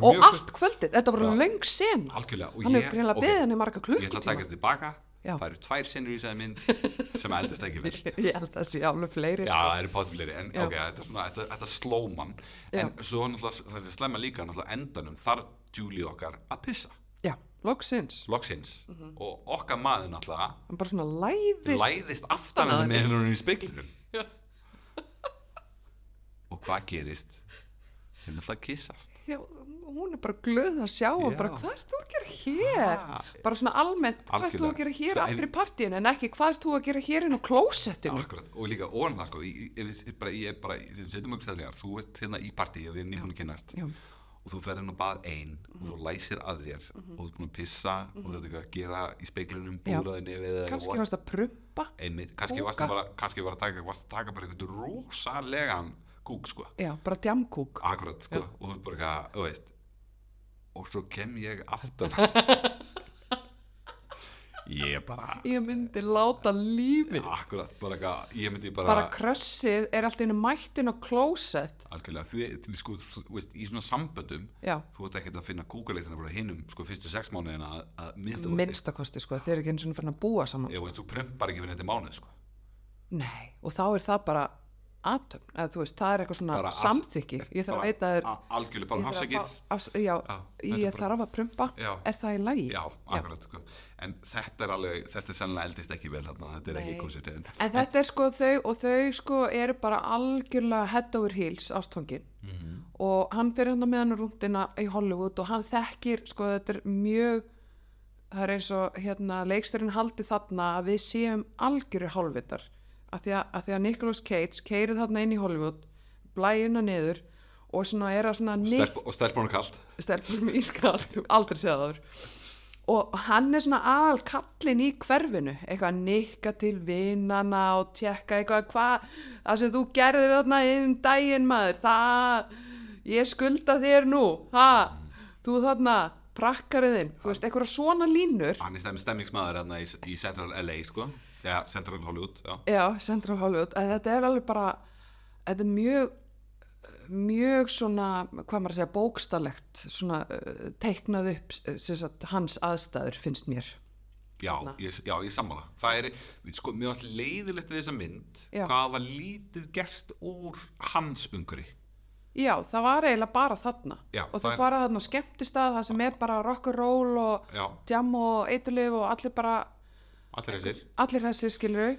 Og allt kvöldið, þetta Já. löng sen hann hefur greinlega henni marga ég ætla að taka þetta tilbaka Já. það eru tvær sinnur í þessari mynd sem eldist ekki vel ég held að það sé alveg fleiri Já, sko. það eru pátifleiri, en Já. ok, þetta er svona, þetta, þetta sló mann En svo náttúrulega, það sem slemma líka, náttúrulega endanum þarf Julie okkar að pissa, já, loksins loksins Mhm. Og okkar maður náttúrulega hann bara svona læðist læðist aftan að henni. með hennar í speiklinum Já. Og hvað gerist? Þeir náttúrulega kissast já, hún er bara glöð að sjá og bara hvað ert þú hér. Ha, bara svona almennt, hvað ert þú að gera hér aftur í partíinu en ekki hvað ert þú að gera hér inn á klósettinu? Akkurat, og líka ofan það sko, ég, ég, ég, bara, ég er bara, við setjum okkur stæðlegar, þú ert hérna í partí og við erum að kynast já, og þú ferðin og bað ein og þú læsir að þér og þú ert búin að pissa og þú ert eitthvað að gera í speiklinum Já. búraði nefið eða kannski varst að prumpa einmitt, kannski varst bara kannski var að taka, varst að taka bara einhvern rosalegan kúk sko, já, bara djamkúk akkurat sko og þú ert bara eitthvað, þú veist og svo kem ég aftan. Ég bara ég myndi láta lífið. Akkurat, bara eitthvað, ég myndi bara, bara krössið er alltaf einu mættin á klósett. Algjörlega, þú, þú, sko, þú veist, í svona samböndum já, þú ert ekkert að finna kúkuleitina frá hinnum sko fyrstu sex mánuðina að, að minnstu minnstakosti sko, þeir eru ekki eins og fann að búa saman ég veist, þú prömpar ekki fyrir þetta mánuð sko. Nei, og þá er það bara atömm, eða þú veist, það er eitthvað svona samþykki, ég þarf að veita algjörlega, bara er ég þarf að prumpa Já. er það í lagi? Já, akkurat sko. En þetta er alveg, þetta er sennilega eldist ekki vel þarna, þetta er Nei. ekki konsert en, En þetta er sko þau og þau sko eru bara algjörlega head over heels ástfangin Mhm. og hann fyrir hann með hann rúndina í Hollywood og hann þekkir sko þetta er mjög það er eins og hérna leiksturinn haldi þarna að við séum algjörir hálfvitar að því að, að, að Nicolas Cage keirið þarna inn í Hollywood blæjuna niður og svona er að svona Stelp, og stelpunum kallt stelpur með ískalt, aldrei séð það áður. og hann er svona aðal kallin í hverfinu. Eitthvað að nikka til vinnana og tjekka eitthvað hvað það sem þú gerðir þarna um daginn maður það, ég skulda þér nú. Það, þú þarna prakkariðinn, þú veist, eitthvað svona línur. Hann er stemmi stemmingsmaður hérna í, í Central LA sko Já, Central Hollywood, já. Já, Central Hollywood, að þetta er alveg bara þetta er mjög mjög svona, hvað maður að segja bókstallegt, svona uh, teiknað upp sem sagt, hans aðstæður finnst mér. Já, Þarna. ég, ég sammála. Það er, sko, mér varst leiðilegt við þessa mynd Já. Hvað var lítið gert úr hans ungri Já, það var eiginlega bara þarna. Já, og það það er- þarna á skemmtistað það sem er bara rock'n'roll og jam og eitulif og allir bara allir þessir. Allir þessi skilur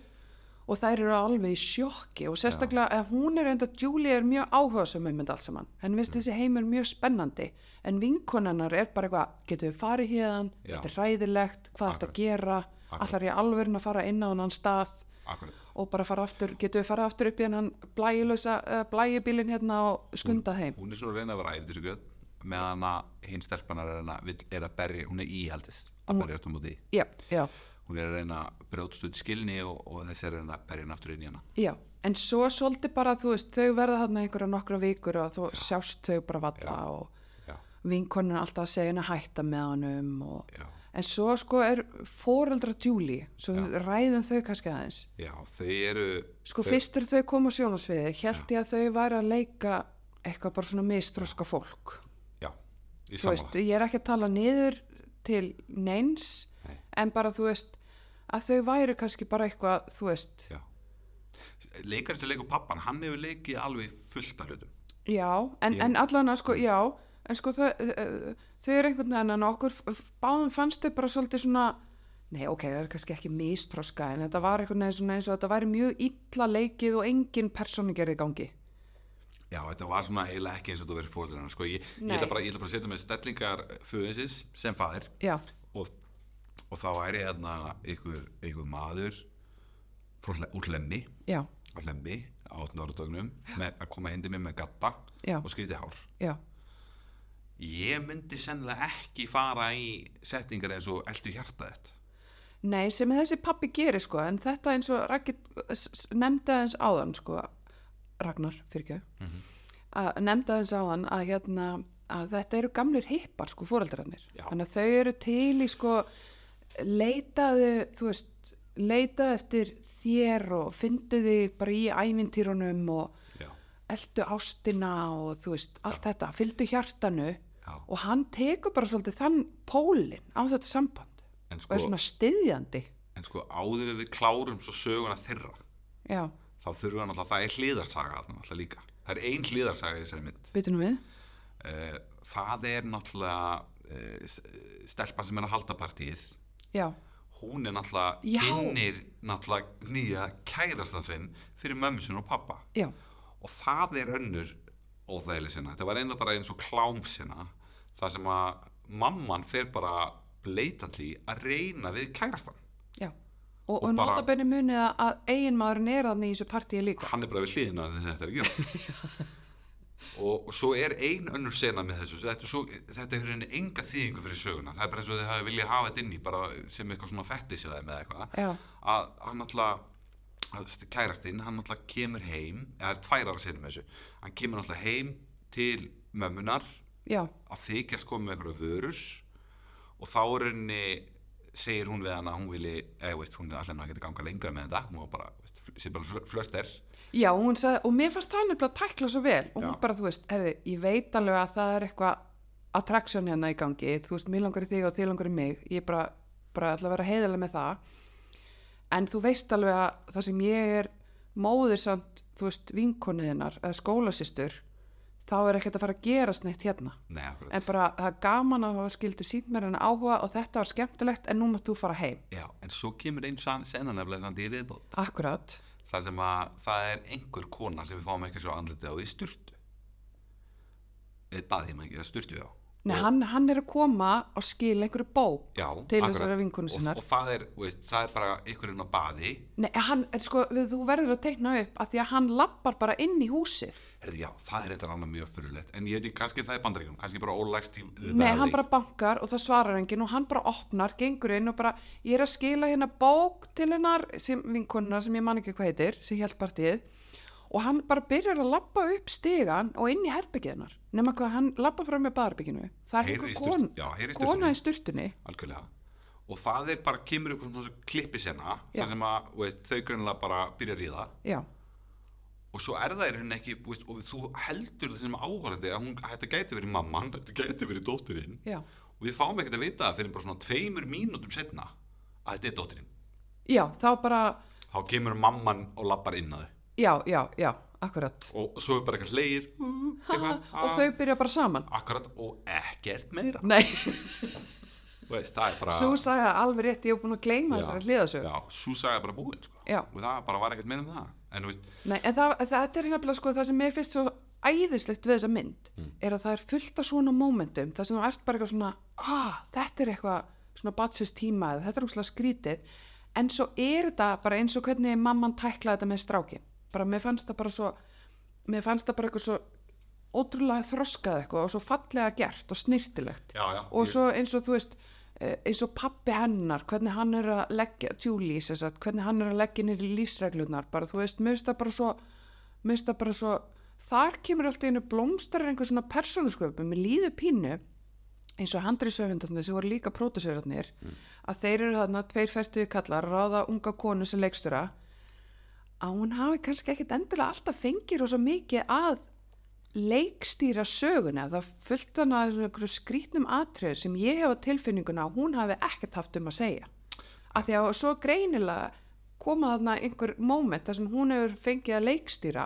og þær eru alveg í sjokki og sérstaklega að hún er enda, Julie er mjög áhugasum um þetta allt saman, henni finnst þessi heimur mjög spennandi, en vinkonennar er bara eitthvað, getur við farið hérðan Já. þetta er ræðilegt, hvað ertu að Akkurat. gera? Allar ég alveg að fara inn á hann stað? Akkurat. Og bara fara aftur, getur við farið aftur upp í hennan blæjulösa, uh, blæjubílin hérna og skundað heim Hún er svona að reyna að vera æfður meðan að hinn stelpanar er, er að berja, hún er íhaldist að berjast um úti já, já, hún er að reyna að brjótast út skilni og, og þessi er að reyna að berja hann aftur inn í hana. Já en svo svolítið bara, þú veist, þau verða þarna einhverja nokkra vikur og þú sjást þau bara valla Já. og já, vinkonin alltaf að segja henni að hætta með honum og... já, en svo sko er fóreldra Julie svo Já. ræðum þau kannski aðeins. Já, þau eru sko þau, fyrst er þau koma á sjónasviði held ég að þau væri að leika eitthvað bara svona mistróska fólk. Já, í þú veist, ég er ekki að tala niður til neins Nei. en bara þú veist að þau væri kannski bara eitthvað þú veist, já. leikarinn sem leikur pappan, hann hefur leikið alveg fullt af hlutum. Já en, en allan að sko, já en sko þau, eru einhvern veginn en okkur báðum fannst þau bara svolítið svona nei ok, það er kannski ekki mistróska en þetta var einhvern veginn eins og þetta væri mjög illa leikið og engin persónu gerði gangi. Já, þetta var svona eiginlega ekki eins og þú verið fórhaldurinn sko, ég, ég ætla bara, bara að setja með stellingar föðinsins sem faðir. Já, og, þá væri hérna ykkur, ykkur maður Hle- úr hlemmi. Já, á hlemmi á norðdögnum að koma hindi mér með gatta já, og skrítið hár. Já. Ég myndi sennilega ekki fara í setningar eins og eldu hjarta þetta Nei, sem þessi pappi gerir sko, en þetta eins og aðeins áðan sko, Ragnar, fyrir ekki, að nefndi aðeins áðan að hérna, að þetta eru gamlir hippar sko, fóreldrarnir. Þannig að þau eru til í sko, leitaðu, þú veist, leitaðu eftir þér og fyndu þig bara í ævintýrunum og já, eldu ástina og þú veist, allt þetta, fylgdu hjartanu já. og hann tekur bara svolítið þann pólinn á þetta samband En og er sko, svona styðjandi en sko áður en við klárum svo söguna þeirra já, þá þurfum við náttúrulega, það er hliðarsaga náttúrulega líka. Það er ein hliðarsaga í þessari mynd. byttunum við Uh, það er náttúrulega uh, stelpan sem er að halda partíið. Já, Hún er náttúrulega, Já. kynnir náttúrulega nýja kærastan sinn fyrir mömmu sinn og pappa. já, Og það er önnur óþægileg sinna. Það var einnig bara eins og klám sinna. Það sem að mamman fer bara bleitandi að reyna við kærastan. já og, Og og, notabenni munið að- að eiginmaðurinn er að í þessu partíi líka hann er bara við hliðina þess að þetta er að gera og, og svo er ein önnur sena með þessu. Þetta, er svo, þetta hefur henni enga þýðingu fyrir söguna. Það er bara eins og þið hafi viljað hafa þetta inn í bara sem eitthvað svona fettis eða með eitthvað. Já, að hann alltaf kærastinn, hann alltaf kemur heim eða er tvær ára sinni með þessu. Hann kemur alltaf heim til mömmunar já, að þykjast koma með eitthvað vörur og þá er henni segir hún við hann að hún vilji eða veist, hún er alltaf að geta ganga lengra með þetta. Hún var bara, veist, sem bara flörter já, hún sagði og mér fannst það nefnilega að tækla svo vel. Og bara, þú veist, herði, ég veit alveg að það er eitthvað attraction hérna í gangi. Þú veist, mér langar í þig og þig langar í mig. Ég bara, bara ætla að vera heiðalega með það. En þú veist alveg að það sem ég er móðir samt, þú veist, vinkonuðinnar eða skólasistur þá er ekkert að fara að gerast neitt hérna. Nei, en bara það er gaman að hafa skildi sínt mér en áhuga og þetta var skemmtilegt en nú mátt þú fara heim. Já, en svo kemur einn sann senna Það sem að það er einhver kona sem við fáum ekki svo andlitið á í sturtu. Eða baði maður ekki, eða sturtu já. Nei, hann, hann er að koma og skila einhverju bók Já, til þessara vinkonu sinnar. Og, og það er, veist, það er bara einhverjum á baði. Nei, hann, en sko, við, þú verður að teikna upp að því að hann lappar bara inn í húsið. Herðu, já, það er eitthvað annað mjög fyrirlegt. En ég veit ekki, kannski það er bandaríkjum, kannski bara ólægst Nei, hann bara bankar og það svarar enginn og hann bara opnar, gengur inn og bara, ég er að skila hérna bók til hennar, vinkonuna sem ég man ekki hvað heitir, sem held partíið og hann bara byrjar að lappa upp stigan og inn í herbyggið hennar. Nefna hvað, hann lappa fram með baðherbygginu. Það er einhver kon, kona í sturtunni. Algjörlega. Og það er bara, kemur ykkur svona klippi sena, þar sem að, veist, þau grunnilega bara byrja að ríða. Já, og svo er það í rauninni ekki veist, og þú heldur það sem áhverjandi að hún, þetta gæti verið mamman, þetta gæti verið dótturinn já. og við fáum ekkert að vita það fyrir bara svona tveimur mínútum setna að þetta er dótturinn Já, þá bara, þá kemur mamman og lappar inn að já, já, já, akkurat. og svo er bara eitthvað hleið eitthvað, og þau byrja bara saman. akkurat og ekkert meira Nei, veist, það er bara svo sagði alveg rétt, ég hef búin að gleyma þessari hliðasög. já, svo sagði bara búinn sko. Og það bara var ekkert meira en það en veist, Nei, en það, þetta er hérna sko það sem mér finnst svo æðislegt við þessa mynd Mm. er að það er fullt af svona momentum það sem þú ert bara eitthvað svona ah, þetta er eitthvað svona batsist tíma þetta er úrslega skrítið en svo er þetta bara eins og hvernig mamman tæklaði þetta með strákin bara mér fannst það bara svo mér fannst það bara eitthvað svo ótrúlega þroskað eitthvað og svo fallega gert og snirtilegt já, já og svo eins og þú veist eh, eins og pappi hennar, hvernig hann er að leggja Julie, sem sagt, hvernig hann er að leggja nýri lífsreglunar, bara þú veist mér finnst það bara svo, mér finnst það bara svo þar kemur alltaf einu blómstar einhver svona persónusköpum, með líðu pínu eins og handriðsöfundarnir sem voru líka pródusörarnir, að þeir eru þarna tveir færtuði kallar, að ráða unga konu sem leikstura að hún hafi kannski ekkit endilega alltaf fengið rosa mikið að leikstýra söguna það fullt hana einhverju skrítnum atriður sem ég hef á tilfinninguna að hún hafi ekkert haft um að segja. Af því að svo greinilega koma þarna einhver moment þar sem hún hefur fengið að leikstýra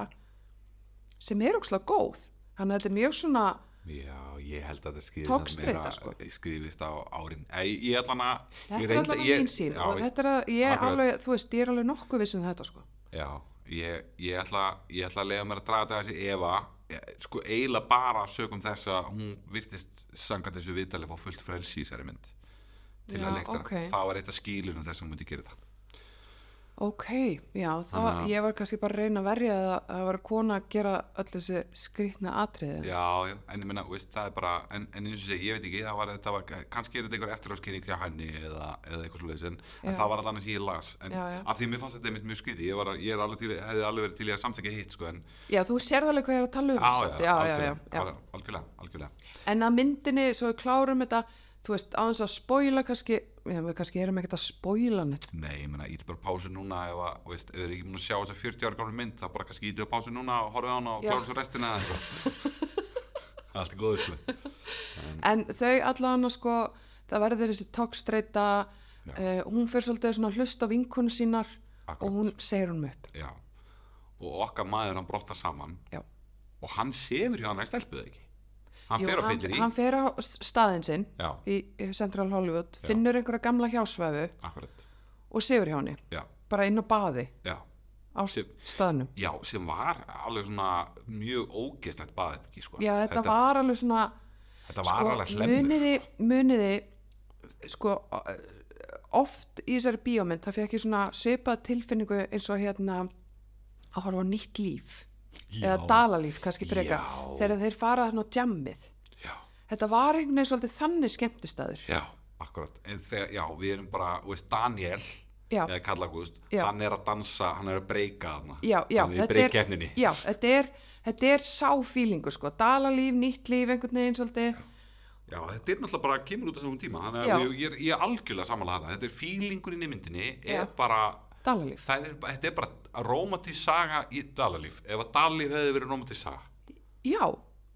sem er ókslega góð. Þannig að þetta er mjög svona Já, ég held að þetta skrifist sko. skrifist á árin. Ég hana þetta er allavega mín sín og þetta er að ég alveg, veist, ég er alveg nokkuð vissin þetta sko Já, ég, ég, ætla, ég ætla að lega mér að draga þetta þessi Eva sko eiginlega bara sögum þess að hún virtist sangað þessu viðtalið á fullt frelsi í þessari mynd. Til Já, að leikstara, ok. það var eitt af skýlunum þess að hún myndi gera það ok, já, það, Þannig ég var kannski bara að reyna að verja að það var kona að gera öll þessi skrítna atriði. Já, já, en ég veist, það er bara en, en eins og segi, ég veit ekki, það var, það var kannski er þetta einhver eftiráskynning hjá henni eða, eða eitthvað svoleiðis, en, en það var allan sem ég las en Já, já. að því mér fannst þetta einmitt mjög skrítið ég, var, ég alveg til, hefði alveg verið til í að samþekja hitt sko, en já, þú sérð alveg hvað ég er að tala um já, já, algjörlega, algjörlega, algjörlega, en að myndinni, svo við klárum þetta þú veist, á þess að spoila kannski við kannski erum ekkert að spoila neitt. Nei, ég meina, ít bara pásu núna ef að, veist, ef þið er ekki múin að sjá þess að 40 ára gamla mynd þá bara kannski ítu á pásu núna og horfið á hana og klára svo restina eða eitthvað. Það er allt í góðu sko. En þau allan sko það verður þessi tókstreita uh, hún fyrir svolítið svona að hlusta á vinkonu sínar Akkurat. og hún segir hún upp. Já, og okkar maður hann brottar saman Já. og hann sefur hjá hann í stelpuð ekki Hann fer á í hann fer á staðin sinn Já, í Central Hollywood, Já. finnur einhverja gamla hjásvæfu akkurat. og sefur hjá henni. Já, bara inn á baði. Á Sem- staðnum. Já, sem var alveg svona mjög ógeðslegt baðherbergi sko. já þetta, var alveg svona Þetta var sko, alveg hlemmur. muniði, muniði sko oft í þessari bíómynd það fekk ég svona svipað tilfinningu eins og hérna að horfa á nýtt líf eða dalalíf kannski freka Já. þegar þeir fara hann á djammið. Já, þetta var einhvern veginn svolítið þannig skemmtistæður já, akkurat. En þegar, já, við erum bara, veist, Daniel já, eða Kalla Gúst, Já. hann er að dansa hann er að breyka já, já, er í þetta er, breykkeppninni já, þetta er þetta er sáfílingu sko, dalalíf, nýtt líf einhvern veginn svolítið. Já, þetta er náttúrulega bara kemur út á þessum tíma. Þannig Já. að ég, ég, er- algjörlega samanlega þetta þetta er fílingurinn í myndinni er Já. bara, dalalíf. Er, þetta er bara romantísk saga í dalalíf ef að dalalíf hefði verið romantísk saga. Já,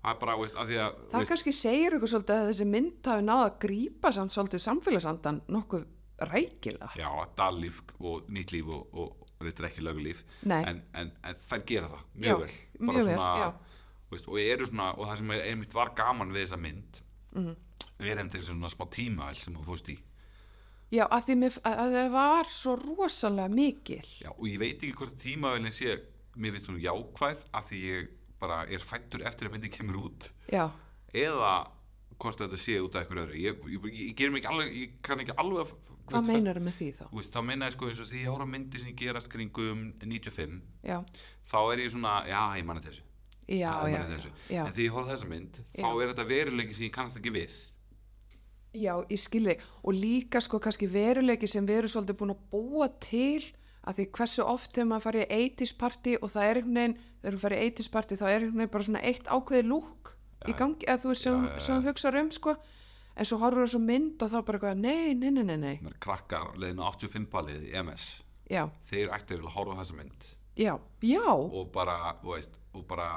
það er bara, veist, að því að það kannski segir ykkur svolítið að þessi mynd hafi náða að grípa samt svolítið samfélagsandan nokkuð rækilega. Já, að dalalíf og nýtt líf og, og, þetta er ekki lögulíf en, en, en þær gera það Já, mjög vel bara mjög vel, svona, já. veist, og svona og það sem er einmitt var gaman við þessa mynd Mhm. er einmitt þessi svona smá tímaæl sem þú fórst í Já, að því mér, að að það var svo rosalega mikil. Já, og ég veit ekki hvort tímavælinn sé mér finnst hún jákvæð af því ég bara er fættur eftir að myndin kemur út. Já, eða hvort þetta sé út af eitthvað öðru. Ég, ég, ég, ég alveg ég kann ekki alveg hvað meinar með því þá? Þú veist, þá meina ég sko eins og því ára myndir sem gerast kringum 95 Já, þá er ég svona, já, ég manna þessu. Já, já, þessu. já, en því ég horf þessa mynd, þá Já. er þetta veruleiki sem ég kannast ekki við já, ég skilði. Og líka sko kannski veruleiki sem við erum svolítið búin að búa til að því hversu oft þegar maður farið í 80s party og það er einhvern veginn, þegar þú farið í 80s party þá er einhvern veginn bara svona eitt ákveði lúk í Já. gangi, eða þú veist sem, já, sem hugsaður um sko. En svo horfur það svo mynd og þá bara eitthvað, nei, nei, nei, nei, nei. Krakkar leiðinu 85 balið í MS Já, þeir ættu að horfa þessa mynd. Já, já, og bara, þú veist, og bara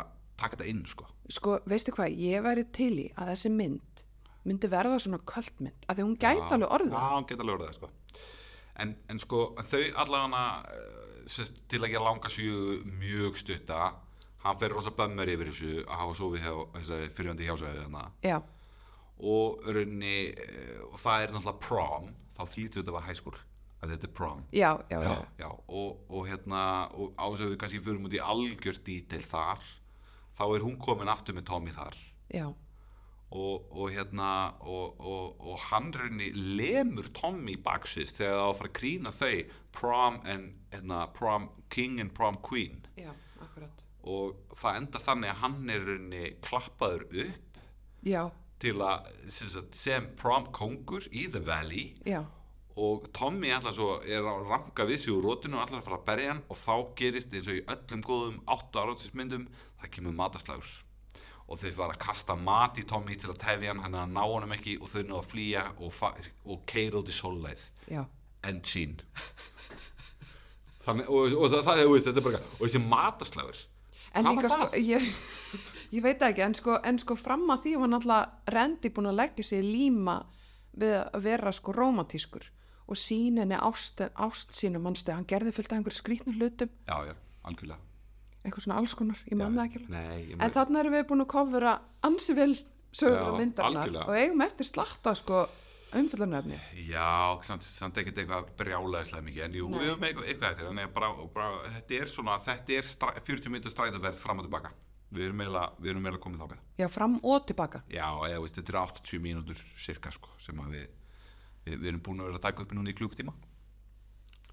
taka þetta inn sko. Sko, veistu hvað, ég væri til í að þessi mynd myndi verða svona kvöldmynd, að því hún gæti alveg orðið Já, hún gæti alveg orðið sko. en, en sko, þau allavega sest, til að gera langa sjögu mjög stutta hann fer rosa bömmur yfir þessu að hafa sofið hjá þessari þarna. Já, og raunni eh, og það er náttúrulega prom þá þýttu þetta var school að þetta er prom. Já, já, já, já, og, og hérna og á þess að við kannski fyrir út í algjör dítil þar þá er hún komin aftur með Tommy þar. Já, og, og hérna og, og, og hann reyni lemur Tommy baksins þegar það á að fara að krýna þau prom, and, hérna, prom king and prom queen. Já, og það enda þannig að hann er reyni klappaður upp Já, til að sem, sem prom kongur í The Valley. Já, og Tommy alltaf svo er að ranka við sig úr rótinu og alltaf að fara að berja hann og þá gerist eins og í öllum góðum áttu áraðsmyndum það kemur mataslagur og þau fara að kasta mat í Tommy til að tefja hann hann er að ná honum ekki og þau ná að flýja og, og keira út í sólæð end scene. Þannig, og, og það, veist, þetta er bara og þessi mataslagur En var líka sko, ég, ég veit ekki, en sko, en sko fram að því var náttúrulega rendi búin að leggja sig í líma við að vera sko rómatískur og sín henni ást, ást sínu mannstu, hann gerði fullt af einhver skrýtnum hlutum, já, já, algjörlega eitthvað svona alls konar, ég man Já, það ekki alveg. En þannig erum við búin að kofura ansi vel sögur á algjörlega. og eigum eftir slatta sko umfyllarnefni. Já, samt, samt ekkert eitthvað brjálæðislega mikið, en jú, Nei. við höfum eitthvað, eftir, að bara, bara, þetta er svona, þetta er stra, 40 minnur strætóferð fram og tilbaka. Við erum eiginlega komið þákað. Já, fram og tilbaka. Já, eða veist, þetta er 80 mínútur cirka, sko, sem við, við, við erum búin að vera að taka upp núna í klukkutíma.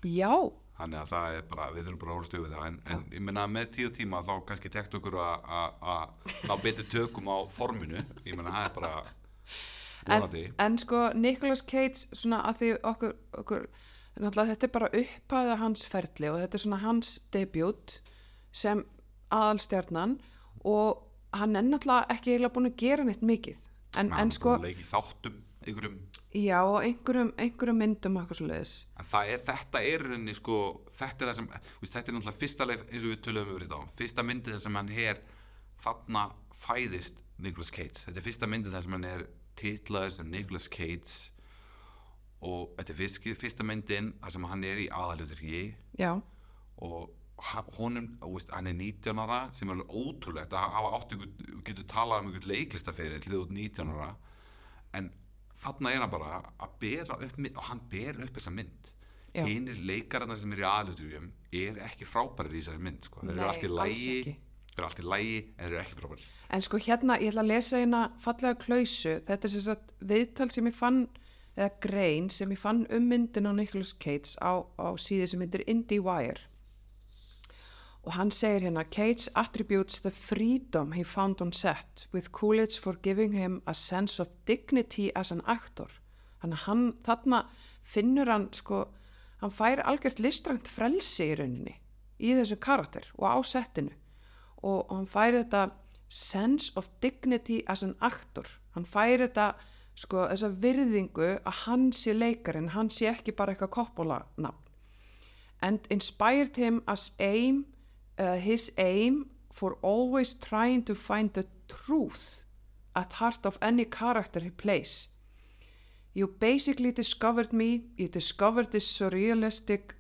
Já, Þannig að það er bara, við þurfum bara að horfast við það, en, en ég meina með tíu tíma þá kannski tekst okkur að- ná betur tökum á forminu, ég meina það er bara en, vonandi. en sko Nicolas Cage svona að því okkur, okkur þetta er bara upphæða hans ferli og þetta er svona hans debut sem aðalstjarnan og hann er náttúrulega ekki eiginlega búin að gera neitt mikið. En, Hann en er sko búinn að leika í þáttum einhverjum já, og einhverjum, einhverjum myndum eitthvað svo leiðis en er, þetta er rauninni sko, þetta er það sem, veist, þetta er náttúrulega fyrsta leif eins og við töluðum yfir þetta á, fyrsta myndið þar sem hann er þarna fæðist Nicolas Cage, þetta er fyrsta myndið þar sem hann er titlaður sem Nicolas Cage. Og þetta er fyrst, fyrsta myndin þar sem hann er í aðaljóðurki já, og honum, veist, hann er 19 ára sem er ótrúlegt að hafa átt ykkur, getur talað um ykkur leiklistaferil hlið út 19 ára. En þarna er hann bara að bera upp mynd og hann ber upp þessa mynd Já. hinir leikararna sem eru í aðluturjum er ekki frábærir í þessari mynd sko. þeir eru allt í lægi þeir eru allt í lægi en þeir eru ekki frábærir En sko hérna, ég ætla að lesa eina fallega klausu, þetta er sem sagt viðtal sem ég fann, eða grein sem ég fann um myndin á Nicolas Cage á, á síðu sem heitir IndieWire. Og hann segir hérna, Cage attributes the freedom he found on set with Coolidge for giving him a sense of dignity as an actor. Þannig hann, þarna finnur hann sko, hann fær algjört listrænt frelsi í rauninni í þessu karakter og á settinu. Og hann fær þetta sense of dignity as an actor. Hann fær þetta sko þessa virðingu að hann sé leikarinn hann sé ekki bara eitthvað koppola nafn and inspired him as aim uh, his aim for always trying to find the truth at heart of any character he plays you basically discovered me you discovered this surrealistic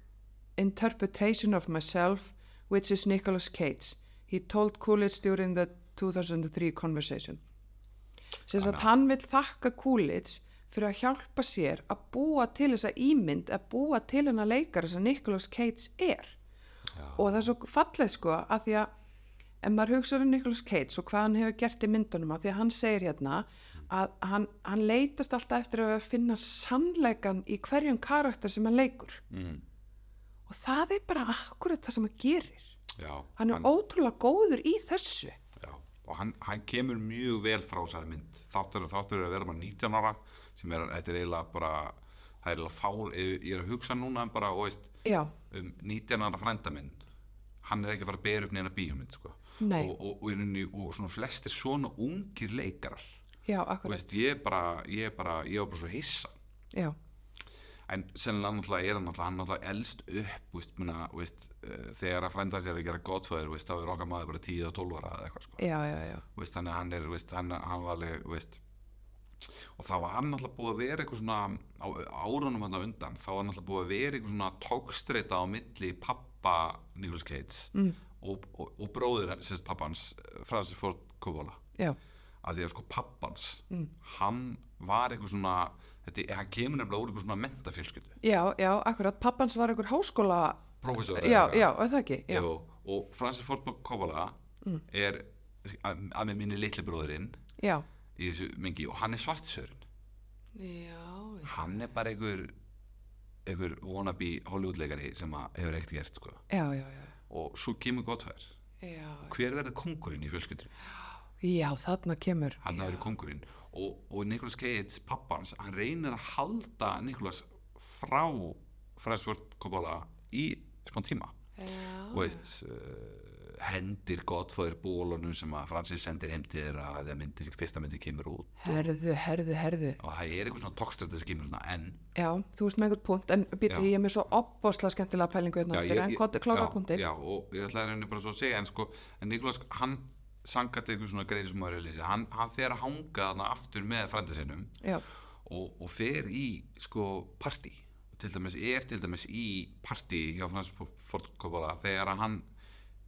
interpretation of myself, which is Nicolas Cage. He told Coolidge during the 2003 conversation. Sem að að- hann vil þakka Coolidge fyrir að hjálpa sér að búa til þessa ímynd, að búa til hennar leikari sem Nicolas Cage er. Og það er svo fallið sko að því að ef maður hugsaður um Nicolas Cage og hvað hann hefur gert í myndunum að því að hann segir hérna að hann, hann leitast alltaf eftir að finna sannleikan í hverjum karakter sem hann leikur. Mm. og það er bara akkurat það sem hann gerir. Já, hann er ótrúlega góður í þessu. Já, og hann, hann kemur mjög vel frá þessari mynd. Þáttur, þáttur er að vera bara 19 ára sem er, þetta er eiginlega bara það er eiginlega fár, ég er að hugsa núna bara, og veist, já, um 19 ára frænda minn hann er ekki að fara að bera upp neina bíómynd sko. Og, og, og, og svona flestir svona ungir leikarar. Já, og veist, ég bara, ég bara, ég var bara svo hissa. Já, en sennilega náttúrulega er hann náttúrulega, hann náttúrulega elst upp veist, muna, veist, uh, þegar að frænda sér að gera veist, þá er okkar maður bara 10 og 12 ára eða eitthvað sko. þannig að hann er hann, hann var alveg og það var náttúrulega búið að vera eitthvað svona á árunum hann á undan þá var náttúrulega búið að vera eitthvað svona tókstreita á milli pappa Nicolas Cage mm, og, og, og bróðir sérst pappans eh, Francis Ford Coppola. Já, að því að sko pappans Mm. hann var eitthvað svona þetta, hann kemur nefnilega úr eitthvað svona mentafélskyldu já, já, akkurat. Pappans var einhver háskóla professor já, já, það ekki? Já, Jú, og Francis Ford Coppola Mm. er að, að með minni litli bróðurinn já, í þessu mengi. Og hann er svartsörun já, hann er bara einhver einhver wannabe Hollywoodleikari sem hefur ekkert gert sko. já, já, já, og svo kemur gottfær já, hver verður kongurinn í fjölskyldri já, þarna kemur. Hann verður kongurinn og, og Nicolas Cage, pappans hann reynir að halda Nicolas frá Francis Coppola í smá tíma. Já, og veist uh, hendir gottfær bólunum sem að Francis sendir heim til þeirra þegar myndir, fyrsta myndir kemur út. Herðu, herðu, herðu. Og það er eitthvað svona tókstrætt sem kemur svona en já, þú ert með einhvern punkt en býti, Já. ég er með svo opbóðslega skemmtilega pælingu hérna aftur, en hvað klára já, punktin já, og ég ætla að reyna bara svo að segja en sko, en Nikolás, hann sangat eitthvað svona greið sem maður að lýsa hann, hann fer að hanga þarna aftur með já, og, og fer í sko partí. Til dæmis er til dæmis í partí hjá Frans Ford Coppola þegar hann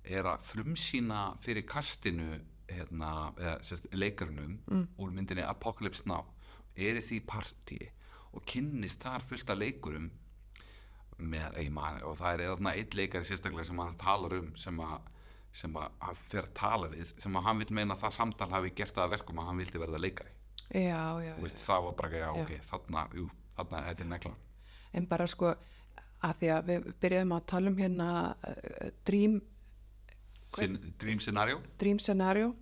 er að frumsýna fyrir kastinu hérna, eða sérst, leikarunum Mm. úr myndinni Apocalypse Now er því partí og kynnist þar fullt af leikurum með, man, og það er einn leikari sérstaklega sem hann talar um sem að sem að hann fer að tala við sem að hann vil meina að það samtal hafi gert það að verkum að hann vildi verða leikari já, já, Þú veist, það var bara ekki, já, Já. ok, þarna, jú, þarna, þetta er negla. en bara sko að því að við byrjuðum að tala um hérna uh, dream, Sin, dream scenario? dream scenario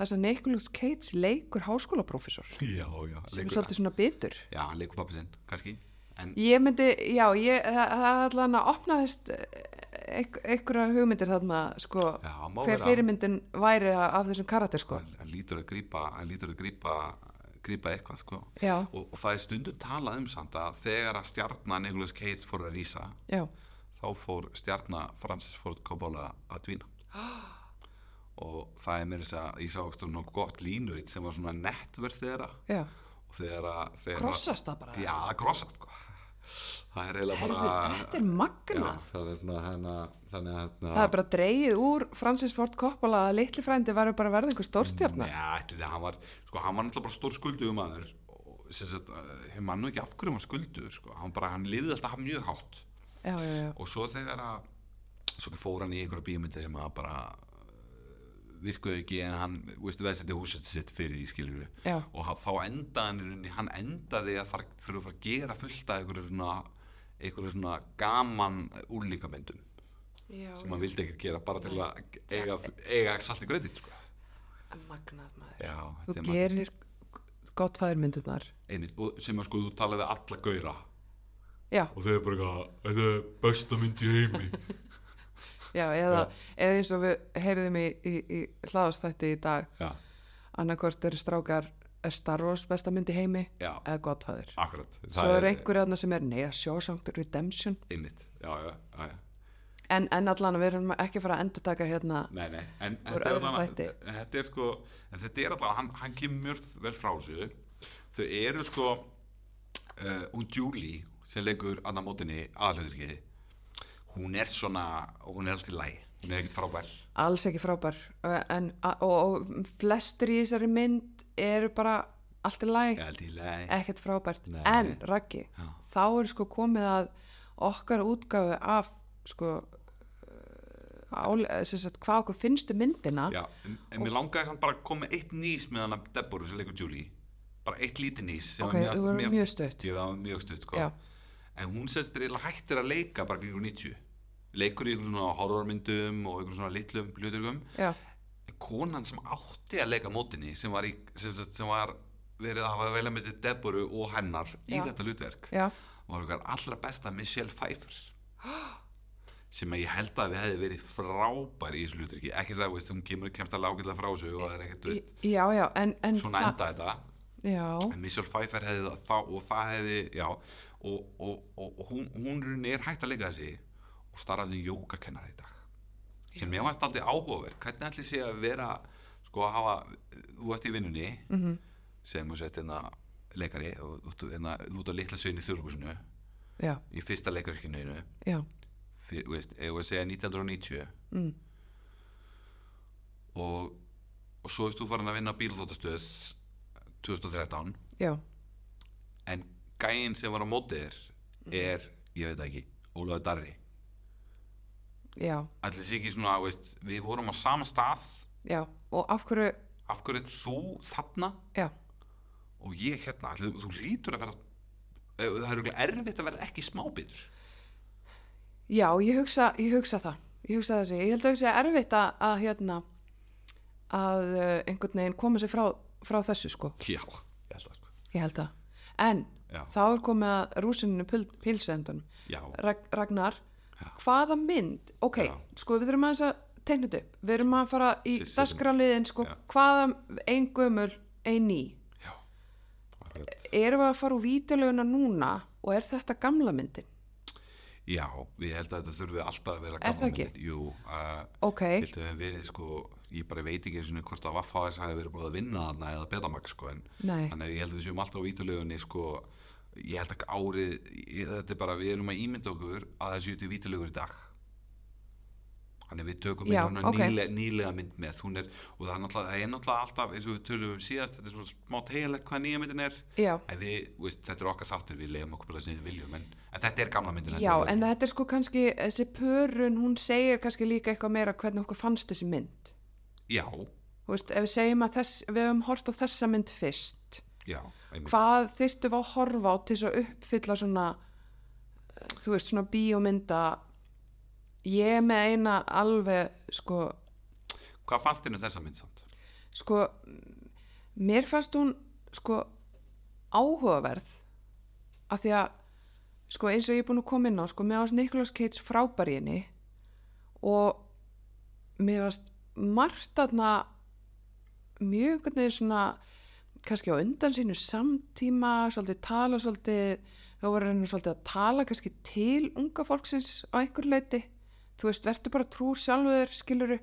þess að Nicolas Cage leikur háskólaprófessor Já, já. sem er svolítið svona bitur Já, hann leikur pappi sinn, kannski. En, ég myndi, já, ég, það, það er allan að opnaðist einhverja hugmyndir þarna sko, hver fyrirmyndin væri af þessum karakter sko Hann, lítur að grípa, hann lítur að grípa grípa eitthvað sko og, og það er stundum talað um samt að þegar að stjarnan Nicolas Cage fór að rísa já, þá fór stjarnar Francis Ford Coppola að dvína og er mér þess að ég sá svona gott línuritt sem var svona nettverð þeirra. Já. Og þegar að- krossast það bara? Já, það krossast sko. Það er eiginlega bara þetta er magnað. Já, þannig að hérna það er bara dreigið úr Francis Ford Coppola að litli frændi var bara verða einhver stórstjarnar Já, ætli það, hann var, sko, hann var náttúrulega bara stór skulduðu maður. Og sem sagt, uh, ég man nú ekki af hverju hann var skulduður, sko, hann hann lifði alltaf mjög hátt. Já, já, já, og svo þegar að, svo fór hann í einhverja bíómyndi sem að bara uh, virkuðu ekki en hann, veistu, veðsetti húsið sitt fyrir því, já, og hann- þá endaði hann, í rauninni- hann endaði að fara, þurfa að fara að gera fullt af einhverju svona, einhverju svona gaman úrlíkamyndum já, sem hann vildi ekkert gera bara til að eiga, eiga salt í gröðin, sko. Magnað maður. Já, þú er gerir gott fæðir myndunar einmitt, og sem að sko þú talaði við alla gauðra. Já, og þau er bara eitthvað, þetta er besta mynd í heimi já, eða, eða eins og við heyrðum í, í, í hlaðastætti í dag. Já, annarkvort eru strákar er Star Wars besta mynd í heimi já, eða Godfather. Svo er einhverju aðna sem er nei að Shawshank Redemption. Einmitt, já, já, já, já. en, en allan við erum ekki fara að endur taka hérna nei, nei, en þetta er, allan, þetta er sko en þetta er allan, hann, hann kemur vel frá þessu. Þau eru sko uh, hún Julie sem leikur annar mótinni aðalhauðurki hún er svona, hún er alltaf læg hún er ekkert frábær. Alls ekki frábær. En, og, og flestir í þessari mynd eru bara allt í læg í ekkert frábært. Nei. en Raggi, Já. þá er sko komið að okkar útgáfu af sko uh, áli, eh, sagt, hvað okkur finnstu myndina. Já, en, en mér langaði samt bara að koma eitt nýs með hann að Deboru sem leikur Julie. Bara eitt lítið nýs ok, þú verður mjög stutt. Ég var mjög stutt sko. Já. En hún semst er eiginlega hættir að leika bara kringur 90 Leikur í einhverjum svona horrormyndum og einhverjum svona litlum En konan sem átti að leika mótinni sem var, í, sem, sem var verið að hafa velja með Deboru og hennar í Já. þetta hlutverk já, var allra besta Michelle Pfeiffer. Sem að ég held að við hefði verið frábær í þessu hlutverki. Ekki það, veist, hún kemur kemst alveg ágætlega frá þessu og það er ekkert, veist, já, já en, en svona enda þetta. Já, en Michelle Pfeiffer hefði það og það hefði, já og, og, og, og hún, hún er hægt að leika þessi og starfaði jókakennar í dag. Sem ég varst aldrei áhugavert. Hvernig ætli sé að vera sko að hafa, þú varst í vinnunni mhm, sem þú sett hérna leikari og þú ert hérna, á litla þurrhúsinu já, í fyrsta leikarkinu veist, ef við segja 1990 mm, og, og svo erst þú farin að vinna á bílþóttastöð 2013 já, en gæinn sem var á mótið þér Mhm. er, ég veit ekki, Ólaður Darri. Já, allir sé ekki svona, veist, við vorum á sama stað. Já og af hverju, af hverju ert þú þarna? Já, og ég hérna, allir, þú lítur að vera eh, það er örugglega erfitt að vera ekki smábitur. Já, ég hugsa ég hugsa það, ég hugsa þessi. Ég held að það sé erfitt að, að hérna að uh, einhvern veginn koma sér frá, frá þessu sko. Já, ég held það sko. Ég held það, en já, þá er komið að rúsininu Rag, Ragnar, Já. hvaða mynd ok, Já. sko við þurfum að teikna þetta upp, við erum að fara í System. dagskraliðin, sko, hvaða ein gömul, ein ný? Erum við að fara úr vídeolöguna núna og er þetta gamla myndin? Já, ég held að þetta þurfi alltaf að vera Er það gamla ekki? myndir. jú, uh, ok, verið sko ég bara veit ekki eins og hvort að Vaffa þess hafi verið búið að vinna þarna eða Betamax sko en þannig að ég held að við séum alltaf á vítulegunni sko ég held að árið ég, þetta er bara við erum að ímynda okkur að það séu til vítulegur í dag. Þannig við tökum Já, inn ok. nýlega, nýlega mynd með. Hún er, og það er náttúrulega, alltaf eins og við tölum um síðast, þetta er svo smá teginlegt hvað nýja myndin er. Við, veist, þetta er okkar þáttur, við leiðum okkur bara sem við viljum en, en þetta er gamla myndin já, en þetta er sko kannski þessi pörun, hún segir kannski líka eitthvað meira hvernig okkur fannst þessi mynd. Já, veist, ef við segjum að þess, við höfum hort á þessa mynd fyrst já, hvað þyrftum við að horfa á til þess að uppfylla svona eh, þú veist, svona bíómynda ég með eina alveg sko, hvað fannst þér um þessa mynd samt? sko mér fannst hún sko áhugaverð af því að sko eins og ég er búin að koma inn á sko, mér varst Nicolas Cage frábær í henni og mér varst margt þarna mjög svona kannski á undan sínu samtíma, svolítið tala svolítið, þá var hann svolítið að tala kannski til unga fólksins á einhver leiti, þú veist, verður bara trúr sjálfur, skiluru,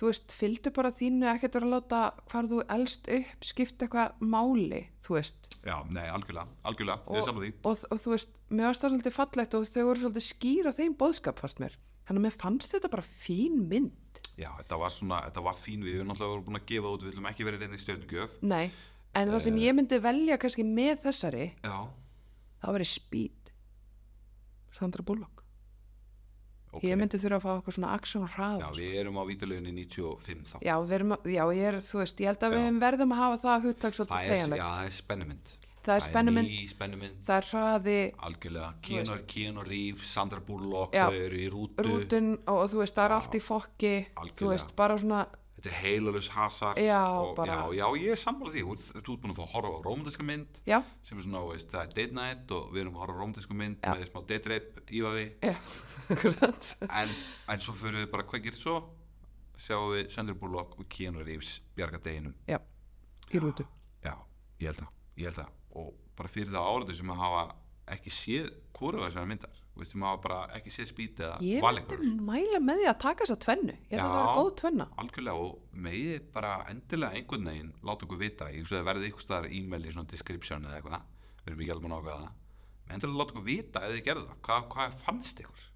þú veist, fylgdu bara þínu, ekkert vera að láta hvar þú elst upp, skipta eitthvað máli, þú veist, Já, nei, algjörlega, algjörlega, ég Og- er saman því. og, og þú veist, mér varst það svolítið fallegt og þau voru svolítið skýra þeim bóðskap fast mér, þannig að mér fannst þetta bara fín mynd, Já, þetta var svona, þetta var fín. Við, við erum náttúrulega voru búin að gefa út, við viljum ekki verið reyndi stjörnugjöf. Nei, en það sem ég myndi velja kannski með þessari, Já, það væri Speed. Sandra Bullock. Ok. Ég myndi þurfa að fá eitthvað svona Já, hraða sko. við erum á vítuleginni 95 þá. Já, við erum, já, ég er, þú veist, ég held að Já. við verðum að hafa það Það svolítið tegjanlegt já, það er spennumynd það er spennumynd, það er hraði. Algjörlega. Keanu, Reeves, Sandra Bullock Já. þau eru í rútu, rútun og, og þú veist, það er Já. allt í fokki. Algjörlega. þú veist, bara svona þetta er heilalus hasar Já, og, já, já, ég er sammála því, þú þú ert búin að fá að horfa á rómantíska mynd já, sem er svona, veist, það er date night og við erum að horfa á rómantísku mynd með smá date rape í vafi já, akkurat. En, en svo fyrir við bara hvað gerir svo? Sjáum við Sandra Bullock og Keanu Reeves bjarga deginum. Já, í rútu. Já, ég held það, ég held það. Og bara fyrir það áraðu sem að hafa ekki séð hvora þessar myndar veist, hafa bara ekki séð spýt eða ég valingur myndi mæla með því að taka þessa tvennu. Ég held að það er góð tvenna. algjörlega og megið bara endilega einhvern veginn láta okkur vita, ég að verði ykkur staðar e-mail í svona description eða eitthvað við erum ekki alveg að Men endilega láta okkur vita ef þið gerðu það, hvað, hvað fannst ykkur?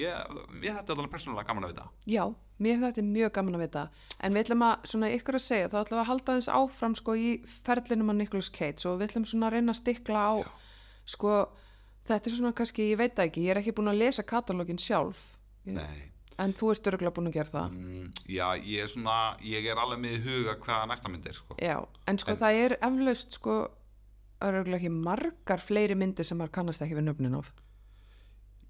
Ég, ég þetta er alveg persónulega gaman að vita. Já, mér þetta er mjög gaman að vita. En við ætlum að, svona ykkur að segja þá ætlum að halda þess áfram sko í ferlinum að Nicolas Cage og við ætlum svona að reyna að stikla á Já. sko, þetta er svona kannski, ég veit ekki ég er ekki búin að lesa katalógin sjálf. Nei. En þú ert örgulega búin að gera það. Mm, já, ég er svona, ég er alveg með huga hvaða næsta mynd er, sko. Já, en sko En- það er eflaust sko örgulega ekki margar fleiri myndir sem maður kannast ekki við nöfnin of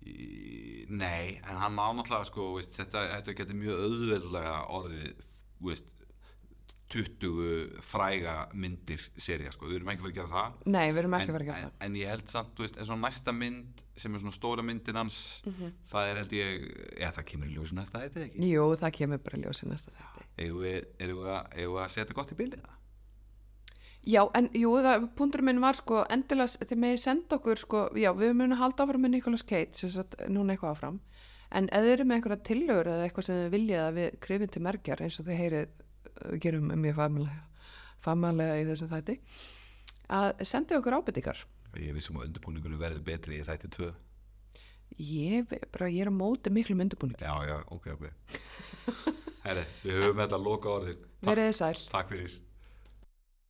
Í, nei, en hann á náttúrulega, sko, veist, þetta, þetta getur mjög auðveldlega orðið, veist, 20 fræga myndir serja, sko, við erum ekki fyrir að gera það. Nei, við erum ekki en, að vera að gera en, en ég held samt, þú veist, eins og næsta mynd sem er svona stóra myndin hans, það er held ég, eða það kemur í ljósi næsta þetta ekki. það Jú, það kemur bara ljósi næsta þetta Eigum við, erum við, að- eigum við að setja gott í bylið það? Já, en jú, það, punktur minn var sko endilega, þið megið senda okkur sko, já, við munum halda áfram með Nicolas Cage sem sagt, núna eitthvað áfram en þið eru með einhverja tillögur eða eitthvað sem þið viljið að við krifum til merkjar eins og þið heyrið, gerum um mjög famalega, í þessum þætti að sendi okkur ábyrtingar Ég vissum að undirbúningunum verður betri í þætti 2. ég, bara, ég er á móti miklu myndubúning Já, já, ok, ok. Herri, við höfum þetta loka orðin. Þið sæl takk fyrir.